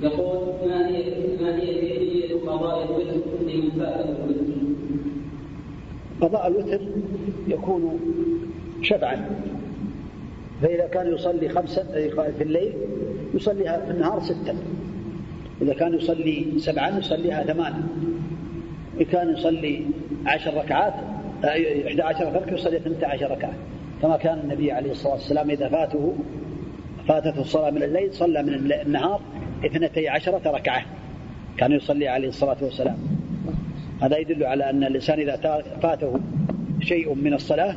يقول ما هي ما هي قضاء الوتر لمن فاته الوتر؟ قضاء الوتر يكون شبعا. فإذا كان يصلي خمسة في الليل يصليها في النهار ستا. إذا كان يصلي سبعا يصليها ثمان إذا كان يصلي عشر ركعات إحدى عشر ركعة يصلي ثنتا عشر ركعة. كما كان النبي عليه الصلاة والسلام إذا فاته فاتته الصلاة من الليل صلى من النهار اثنتي عشرة ركعة. كان يصلي عليه الصلاة والسلام. هذا يدل على أن الإنسان إذا فاته شيء من الصلاة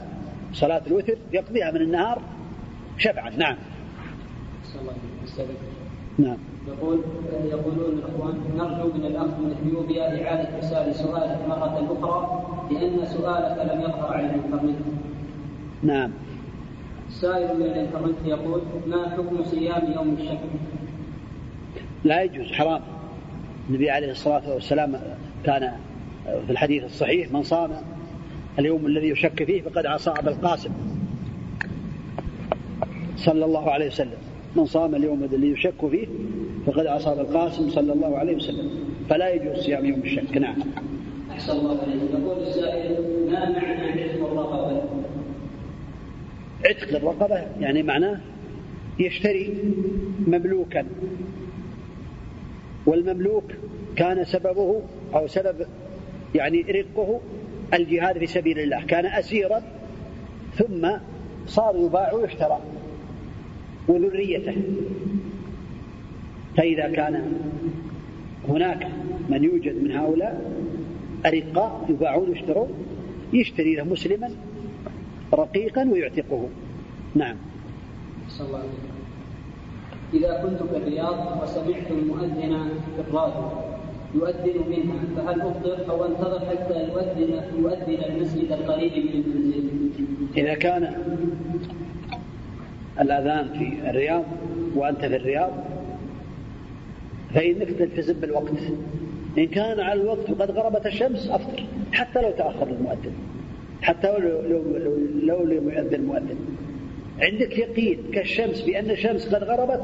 صلاة الوتر يقضيها من النهار شبعا نعم نعم يقول يقولون الإخوان نرجو من الأخ من إثيوبيا إعادة إرسال سؤالك مرة أخرى لأن سؤالك لم يظهر على الإنترنت. نعم. سائل من الإنترنت يقول ما حكم صيام يوم الشك؟ لا يجوز حرام. النبي عليه الصلاة والسلام كان في الحديث الصحيح من صام اليوم الذي يشك فيه فقد عصى ابا القاسم. صلى الله عليه وسلم. من صام اليوم الذي يشك فيه فقد عصى القاسم. صلى الله عليه وسلم. فلا يجوز صيام يوم الشك. نعم. أحسن الله عليك يقول السائل ما معنى عتق الرقبة؟ عتق الرقبة يعني معناه يشتري مملوكا. والمملوك كان سببه أو سبب يعني رقه الجهاد في سبيل الله. كان أسيرا ثم صار يباع ويشترى وذريته. فإذا كان هناك من يوجد من هؤلاء أرقاء يباعون ويشترون يشتري له مسلما رقيقا ويعتقه. نعم. صلى الله عليه إذا كنت في الرياض وسمعت المؤذن في الراديو يؤذن منها. فهل أفطر أو أنتظر حتى يؤذن يؤذن المسجد القريب من المنزل؟ إذا كان الأذان في الرياض وأنت في الرياض فإنك تلتزم بالوقت. إن كان على الوقت وقد غربت الشمس أفطر. حتى لو تأخر المؤذن. حتى لو لو لو, لو لم يؤذن المؤذن. عندك يقين كالشمس بأن الشمس قد غربت؟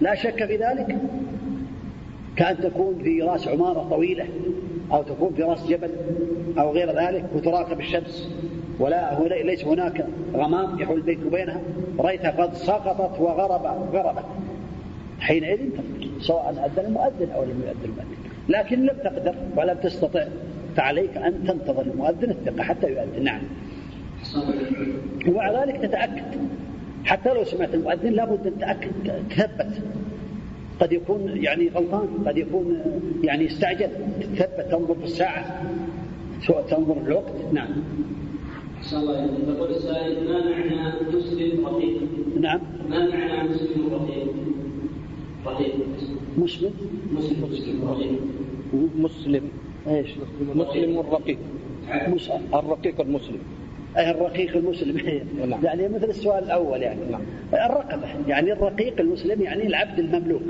لا شك في ذلك؟ كأن تكون في رأس عمارة طويلة أو تكون في رأس جبل أو غير ذلك وتراقب الشمس. ولا هو ليس هناك غمام يحول بينك وبينها رأيتها قد سقطت وغرب غربت. حينئذ سواء أذن المؤذن أو لم يؤذن المؤذن. لكن لم تقدر ولم تستطع. فعليك أن تنتظر المؤذن الثقة حتى يؤذن. نعم. ومع ذلك تتأكد. حتى لو سمعت المؤذن لابد أن تتأكد. تثبت. قد يكون يعني غلطان قد يكون يعني استعجل. تثبت تنظر في الساعة. تنظر في الوقت. نعم. أحسن الله يقول السائل ما معنى مسلم رقيق؟ نعم. ما معنى مسلم رقيق؟ رقيق. مسلم؟ مسلم مسلم رقيق. مسلم. إيش؟ مسلم الرقيق الرقيق المسلم. الرقيق المسلم. نعم. يعني مثل السؤال الأول يعني. نعم. الرقبة. يعني الرقيق المسلم يعني العبد المملوك.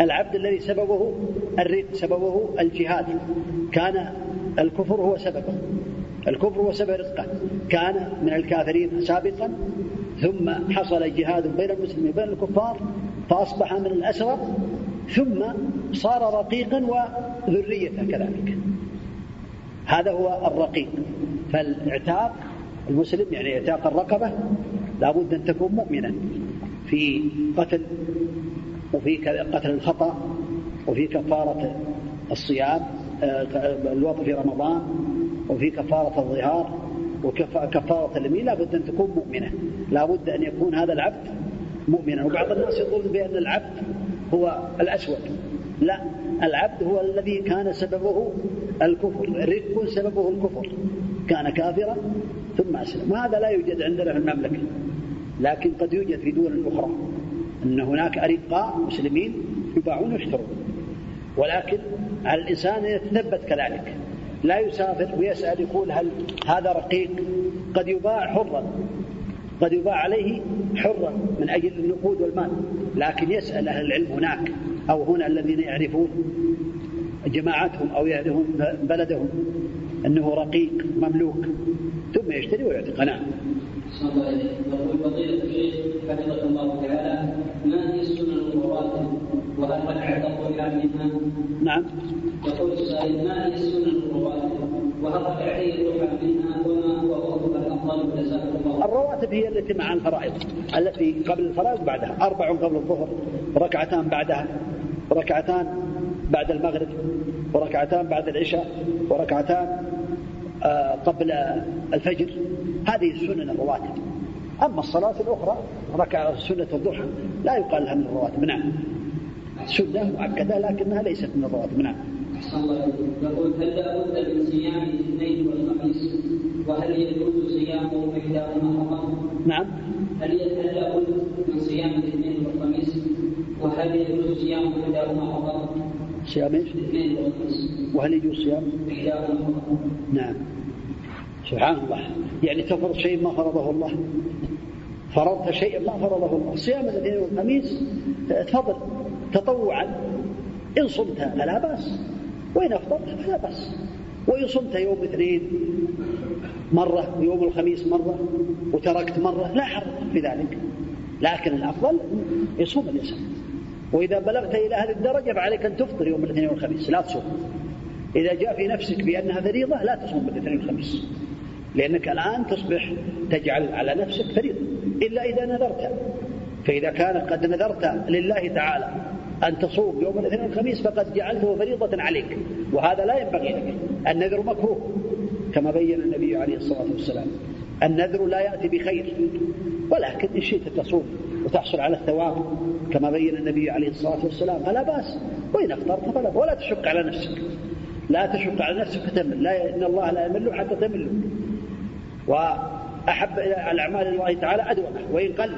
العبد الذي سببه الرق سببه الجهاد. كان الكفر هو سببه. الكفر هو سبب رزقه. كان من الكافرين سابقا. ثم حصل جهاد بين المسلمين وبين الكفار فأصبح من الأسرى ثم صار رقيقا وذريته كذلك. هذا هو الرقيق. فالإعتاق المسلم يعني إعتاق الرقبة لابد أن تكون مؤمنا في قتل وفي قتل الخطأ وفي كفارة الصيام آه، الوضع في رمضان وفي كفارة الظهار وكفارة اليمين لابد أن تكون مؤمنة. لابد أن يكون هذا العبد مؤمنا. وبعض الناس يظن بأن العبد هو الأسود. لا العبد هو الذي كان سببه الكفر. الرق سببه الكفر. كان كافرا ثم أسلم. وهذا لا يوجد عندنا في المملكة لكن قد يوجد في دول أخرى أن هناك أرقاء مسلمين يباعون ويشترون. ولكن على الإنسان أن يتثبت كذلك لا يسافر ويسأل يقول هل هذا رقيق؟ قد يباع حرا قد يباع عليه حرا من أجل النقود والمال لكن يسأل أهل العلم هناك أو هنا الذين يعرفون جماعتهم أو يعرفون بلدهم. أنه رقيق مملوك ثم يشتري ويعتق. نعم. يقول فضيلة الشيخ حفظه الله تعالى ما هي السنن الرواتب وهل؟ نعم. يقول السائل ما هي السنن الرواتب وهل منها وما هو وقتها الأفضل؟ جزاكم الله الرواتب هي التي مع الفرائض التي قبل الفرائض بعدها أربع قبل الظهر وركعتان بعدها وركعتان بعد المغرب وركعتان بعد العشاء وركعتان آه، قبل الفجر. هذه السنن الرواتب. أما الصلاة الأخرى ركع سنة الضحى لا يقال لها من الرواتب. نعم. سنة مؤكدة لكنها ليست من الرواتب. نعم. يقول هل لابد من صيام الاثنين والخميس؟ وهل يجوز صيام إحداهما فقط؟ نعم. هل هل لابد من صيام الاثنين والخميس؟ وهل يجوز صيام إحداهما فقط؟ صيام إيش؟ وهل يجوز صيام؟ نعم. سبحان الله. يعني تفرض شيء ما فرضه الله. فرضت شيئا ما فرضه الله. صيام الاثنين والخميس تفضل. تطوعا. إن صمت فلا بأس. وإن أفطرت فلا بأس. وإن صمت يوم اثنين مرة ويوم الخميس مرة وتركت مرة لا حرج في ذلك. لكن الأفضل يصوم الإنسان وإذا بلغت إلى هذه الدرجة فعليك أن تفطر يوم الاثنين والخميس. لا تصوم. إذا جاء في نفسك بأنها فريضة لا تصوم بالاثنين والخميس. لأنك الآن تصبح تجعل على نفسك فريضة إلا إذا نذرت. فإذا كان قد نذرت لله تعالى أن تصوم يوم الاثنين والخميس فقد جعلته فريضة عليك. وهذا لا ينبغي لك. النذر مكروه. كما بين النبي عليه الصلاة والسلام النذر لا يأتي بخير ولكن إن شئت تصوم. وتحصل على الثواب كما بين النبي عليه الصلاة والسلام. فلا بأس. وإن أفطرت فلا ولا تشق على نفسك. لا تشق على نفسك فتمل. لا إن الله لا يمل حتى تمل. وأحب الأعمال الله تعالى أدومه وإن قل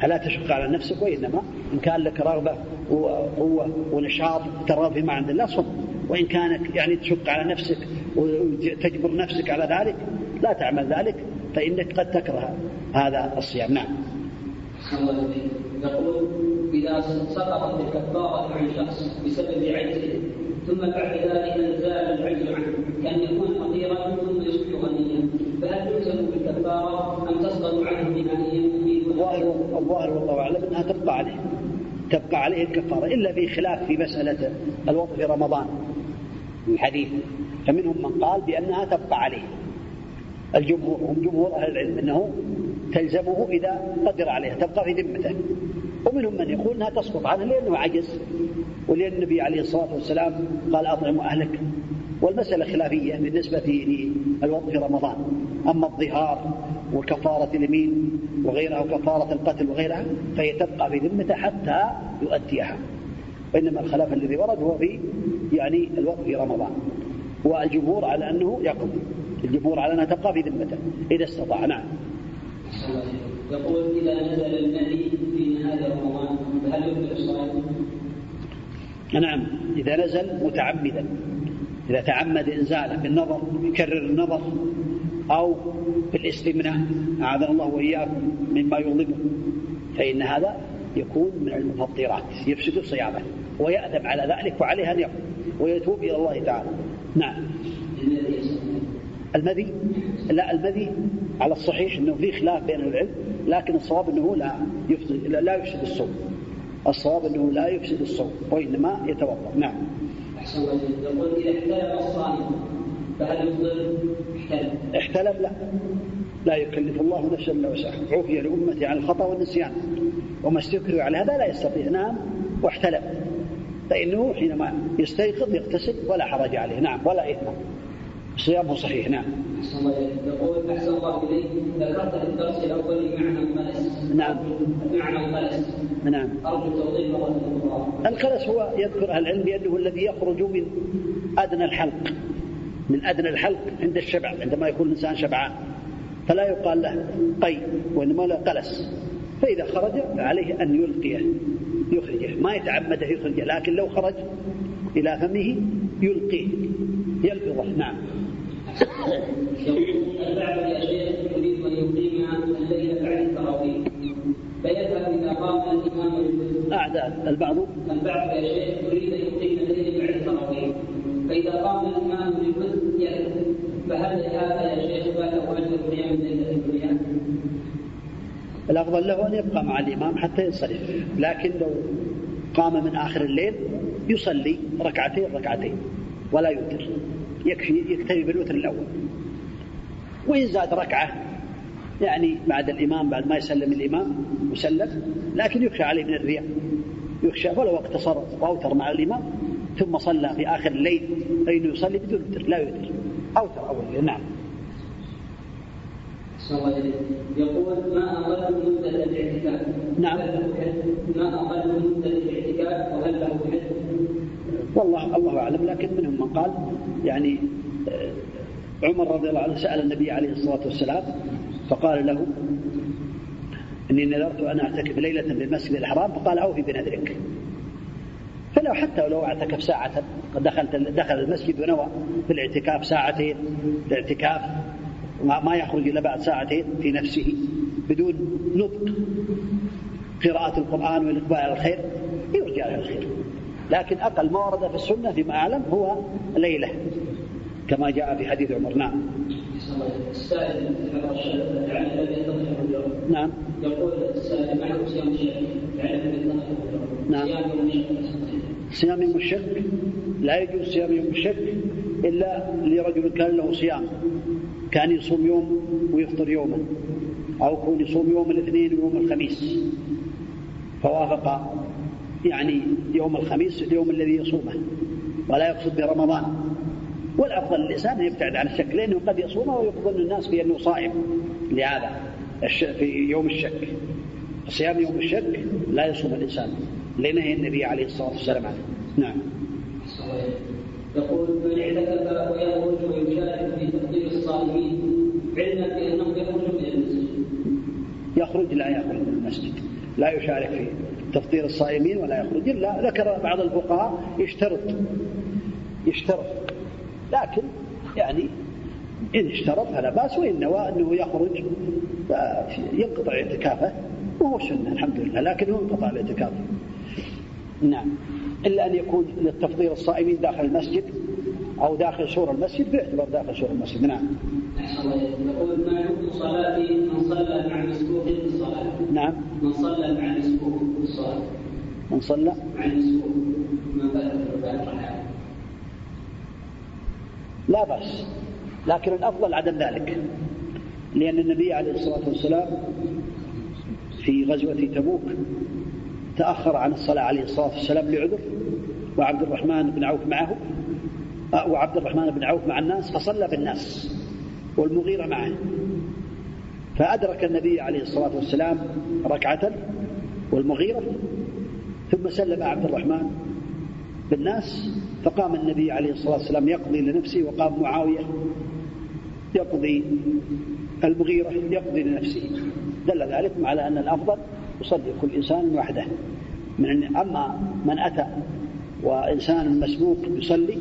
فلا تشق على نفسك. وإنما إن كان لك رغبة وقوة ونشاط ترغب فيما عند الله صم. وإن كانت يعني تشق على نفسك وتجبر نفسك على ذلك لا تعمل ذلك فإنك قد تكره هذا الصيام. نعم. يقول إذا سقطت الكفارة عن شخص بسبب عجزه ثم بعد ذلك زال العجز عنه كأن يكون فقيرا ثم يصبح غنيا. فهل يلزم بالكفارة أم تسقط عنه الظاهر الظاهر والله أعلم أنها تبقى عليه. تبقى عليه الكفارة إلا في خلاف في مسألة الوضع في رمضان. الحديث. فمنهم من قال بأنها تبقى عليه. الجمهور هم جمهور أهل العلم أنه تلزمه إذا قدر عليها تبقى في ذمته. ومنهم من يقول أنها تسقط عنه لأنه عجز ولأن النبي عليه الصلاة والسلام قال أطعم أهلك. والمسألة خلافية بالنسبة للوضع في رمضان. أما الظهار وكفارة اليمين وغيرها وكفارة القتل وغيرها فهي تبقى في ذمته حتى يؤديها. وإنما الخلاف الذي ورد هو في يعني الوقت في رمضان. والجمهور على أنه يقضي. الجمهور على أنها تبقى في ذمته إذا استطاع. نعم. يقول إذا نزل النبي في نهاية رمضان فهل يبطل الصلاة؟ نعم إذا نزل متعمدا. إذا تعمد إنزاله بالنظر يكرر النظر أو بالاستمناء أعاذنا الله وإياكم مما يغضبه. فإن هذا يكون من المفطرات يفسد صيامه ويأدب على ذلك وعليه أن يقول ويتوب إلى الله تعالى. نعم. المذي؟ لا المذي على الصحيح إنه في خلاف بين العلم لكن الصواب إنه لا يفسد لا يفسد الصوم الصواب إنه لا يفسد الصوم وإنما يتوضا نعم. أحسن يقول إذا احتلم الصائم فهل احتلم احتلم لا. لا يكلف الله نفسا إلا وسعها. عفي لأمتي عن الخطأ والنسيان. وما استكروا على هذا لا يستطيع. نعم. واحتلم فإنه حينما يستيقظ يغتسل ولا حرج عليه. نعم. ولا إثم. صيامه صحيح نعم. يقول أحسن الله إليك. ذكرت في الدرس الأول معنى القلس نعم. معنى القلس نعم. مرة أخرى. القلس هو يذكر أهل العلم بأنه الذي يخرج من أدنى الحلق من أدنى الحلق عند الشبع عندما يكون الإنسان شبعان. فلا يقال له قي وإنما له قلس. فإذا خرج فعليه أن يلقيه يخرجه. ما يتعمده يخرجه لكن لو خرج إلى فمه يلقيه. يلفظه نعم. يقول يا شيخ يريد ان يقيم الليل بعد التراويح فيذهب اذا قام الامام اعداد البعض البعض يا شيخ يريد ان يقيم الليل بعد التراويح فاذا قام الامام للجزء فهل هذا يا شيخ فاته اجر قيام الليل في الدنيا؟ الأفضل له أن يبقى مع الإمام حتى ينصرف لكن لو قام من آخر الليل يصلي ركعتين ركعتين ولا يوتر يكفي يكتفي بالوتر الأول. وإن زاد ركعة يعني بعد الإمام بعد ما يسلم الإمام يسلم لكن يخشى عليه من الرياء. يخشى ولو اقتصر وأوتر مع الإمام ثم صلى في آخر الليل فإنه يصلي بدون وتر لا يوتر. أوتر أول نعم. يقول ما أقل مدة الاعتكاف؟ نعم. ما أقل مدة الاعتكاف؟ وهل له حد؟ والله الله أعلم لكن منهم من قال يعني آه، عمر رضي الله عنه سأل النبي عليه الصلاة والسلام فقال له إني نذرت أن أعتكف ليلة بالمسجد الحرام فقال أوفي بنذرك. فلو حتى لو اعتكف ساعة دخلت دخل المسجد ونوى في الاعتكاف ساعتين الاعتكاف ما يخرج إلا بعد ساعتين في نفسه بدون نطق قراءة القرآن والإقبال على الخير يرجع إلى الخير. لكن أقل ما ورد في السنة فيما أعلم هو ليلة كما جاء في حديث عمر. نعم. يعني نعم. يقول السائل معه صيام الشك يعني نعم. صيام يوم الشك صيام يوم الشك لا يجوز صيام يوم الشك إلا لرجل كان له صيام. كان يصوم يوم ويفطر يوما أو يكون يصوم يوم الاثنين ويوم الخميس. فوافق يعني يوم الخميس اليوم الذي يصومه ولا يقصد برمضان. والأفضل للانسان أن يبتعد عن الشك لأنه قد يصومه ويظن الناس بانه صائم. لهذا في يوم الشك صيام يوم الشك لا يصوم الإنسان لنهي النبي عليه الصلاة والسلام عنه. نعم. يقول من اعتكف ويخرج ويشارك في تقديم الصائمين علما بانه يخرج من المسجد. يخرج لا يخرج من المسجد لا يشارك في تفطير الصائمين ولا يخرج. إلا ذكر بعض الفقهاء يشترط. يشترط. لكن يعني إن اشترط فلا بأس وإن نوى أنه يخرج ينقطع اعتكافه وهو سنة الحمد لله لكن هو انقطع الاعتكاف. نعم. إلا أن يكون للتفضيل الصائمين داخل المسجد أو داخل سور المسجد فيعتبر داخل سور المسجد. نعم. يقول ما حكم صلاة من صلى مع مسبوق في الصلاة؟ نعم. من صلى مع مسبوق في الصلاة من صلى. مع ما بدأ لا بأس. لكن الأفضل عدم ذلك. لأن النبي عليه الصلاة والسلام في غزوة تبوك تأخر عن الصلاة عليه الصلاة والسلام لعذر وعبد الرحمن بن عوف معه وعبد الرحمن بن عوف مع الناس فصلى بالناس والمغيرة معه. فأدرك النبي عليه الصلاة والسلام ركعة والمغيرة ثم سلم عبد الرحمن بالناس فقام النبي عليه الصلاة والسلام يقضي لنفسه وقام معاوية يقضي المغيرة يقضي لنفسه. دل ذلك على أن الأفضل يصلي كل إنسان وحده. من أما من أتى وإنسان مسبوق يصلي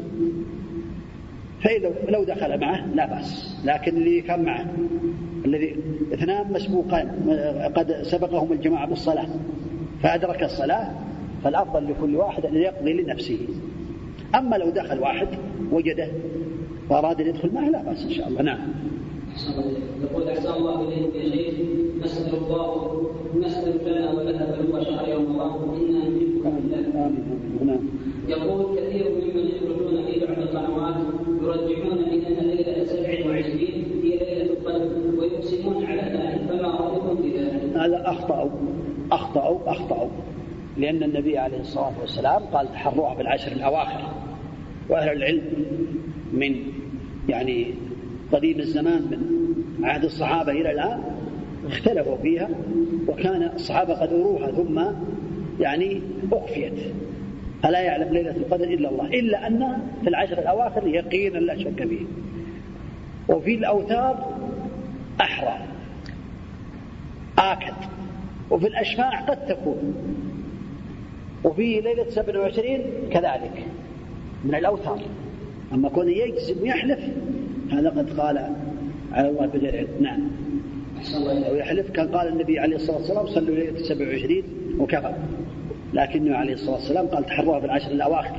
فإذا لو دخل معه لا بأس لكن اللي كان معه الذي اثنان مسبوقان قد سبقهم الجماعة بالصلاة فأدرك الصلاة فالأفضل لكل واحد أن يقضي لنفسه. أما لو دخل واحد وجده وأراد أن يدخل معه لا بأس إن شاء الله. نعم. يقول أحسن الله إليك يا شيخ نسأل الله نسأل لنا ولك بلوغ شهر يوم الله إنا نحبكم بالله. نعم. يقول كثير ممن يخرجون في بعض القنوات يرجحون بأن ليلة 27 هي ليلة القدر فما؟ هذا أخطأوا أخطأوا أخطأوا. لأن النبي عليه الصلاة والسلام قال تحروها في العشر الأواخر. وأهل العلم من يعني قديم الزمان من عهد الصحابة إلى الآن اختلفوا فيها وكان الصحابة قد أروها ثم يعني أخفيت. فلا يعلم ليلة القدر إلا الله إلا أن في العشر الأواخر يقينا لا شك فيه. وفي الأوتار أحرى. آكد. وفي الأشفاع قد تكون. وفي ليلة 27 كذلك. من الأوتار أما كون يجزم ويحلف هذا قد قال على الله بغير علم نعم. أو يحلف كان قال النبي عليه الصلاة والسلام صلوا ليلة 27 وكفى. لكنه عليه الصلاة والسلام قال تحروها في العشر الأواخر.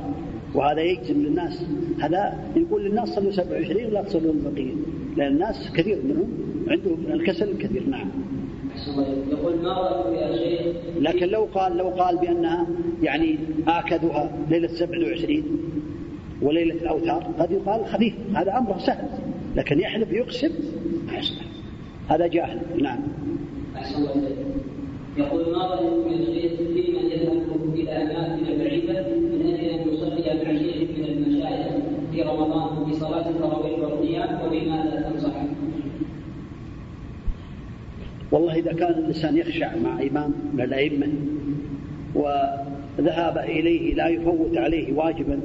وهذا يجزم للناس. هذا يقول للناس صلوا 27 ولا تصلوا البقية لأن الناس كثير منهم عندهم الكسل الكثير نعم. يقول ما رأيك يا شيخ؟ لكن لو قال لو قال بأنها يعني آكدها ليلة 27 وليلة الأوتار قد يقال خفيف. هذا أمره سهل. لكن يحلف يقسم ما يصلح. هذا جاهل. نعم. إليك. يقول ما رأيكم يا شيخ؟ في من يذهب إلى أماكن بعيدة في رمضان في صلاة التراويح والقيام وبماذا تنصح؟ والله إذا كان الإنسان يخشع مع إمام من الأئمة وذهاب إليه لا يفوت عليه واجبا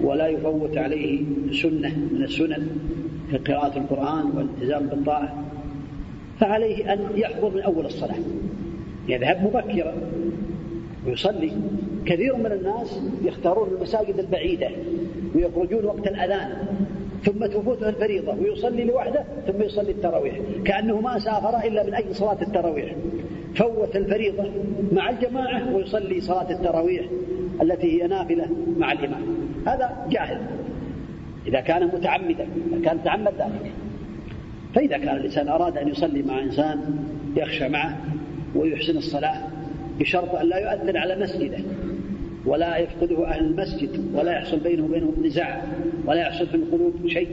ولا يفوت عليه سنة من السنن كقراءة القرآن والالتزام بالطاعة فعليه أن يحضر من أول الصلاة يذهب مبكرا ويصلي كثير من الناس يختارون المساجد البعيدة ويخرجون وقت الأذان ثم تفوته الفريضة ويصلي لوحده ثم يصلي التراويح. كأنه ما سافر إلا من أجل صلاة التراويح. فوت الفريضة مع الجماعة ويصلي صلاة التراويح التي هي نافلة مع الإمام. هذا جاهل. إذا كان متعمدا إذا كان تعمد ذلك. فإذا كان الإنسان أراد أن يصلي مع إنسان يخشى معه ويحسن الصلاة بشرط أن لا يؤثر على مسجده. ولا يفقده أهل المسجد ولا يحصل بينه وبينهم نزاع ولا يحصل في القلوب شيء.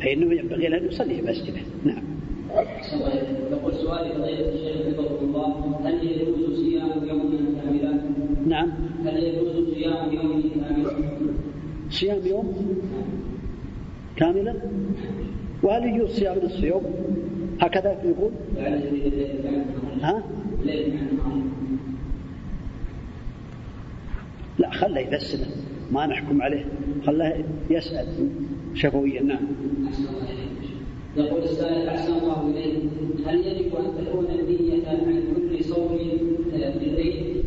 فإنه ينبغي له أن يصلي في مسجده. نعم. يقول سؤالي فضيلة الشيخ حفظه الله هل يجوز صيام يوم كاملا؟ نعم. هل يجوز صيام يوم كاملا؟ صيام يوم كاملا؟ وهل يجوز صيام نصف يوم؟ هكذا يقول. ها؟ لا خله يفسره ما نحكم عليه. خله يسأل. شفويا نعم. يقول السائل أحسن الله إليه هل يجب أن تكون النية عن كل صوم آه، في العيد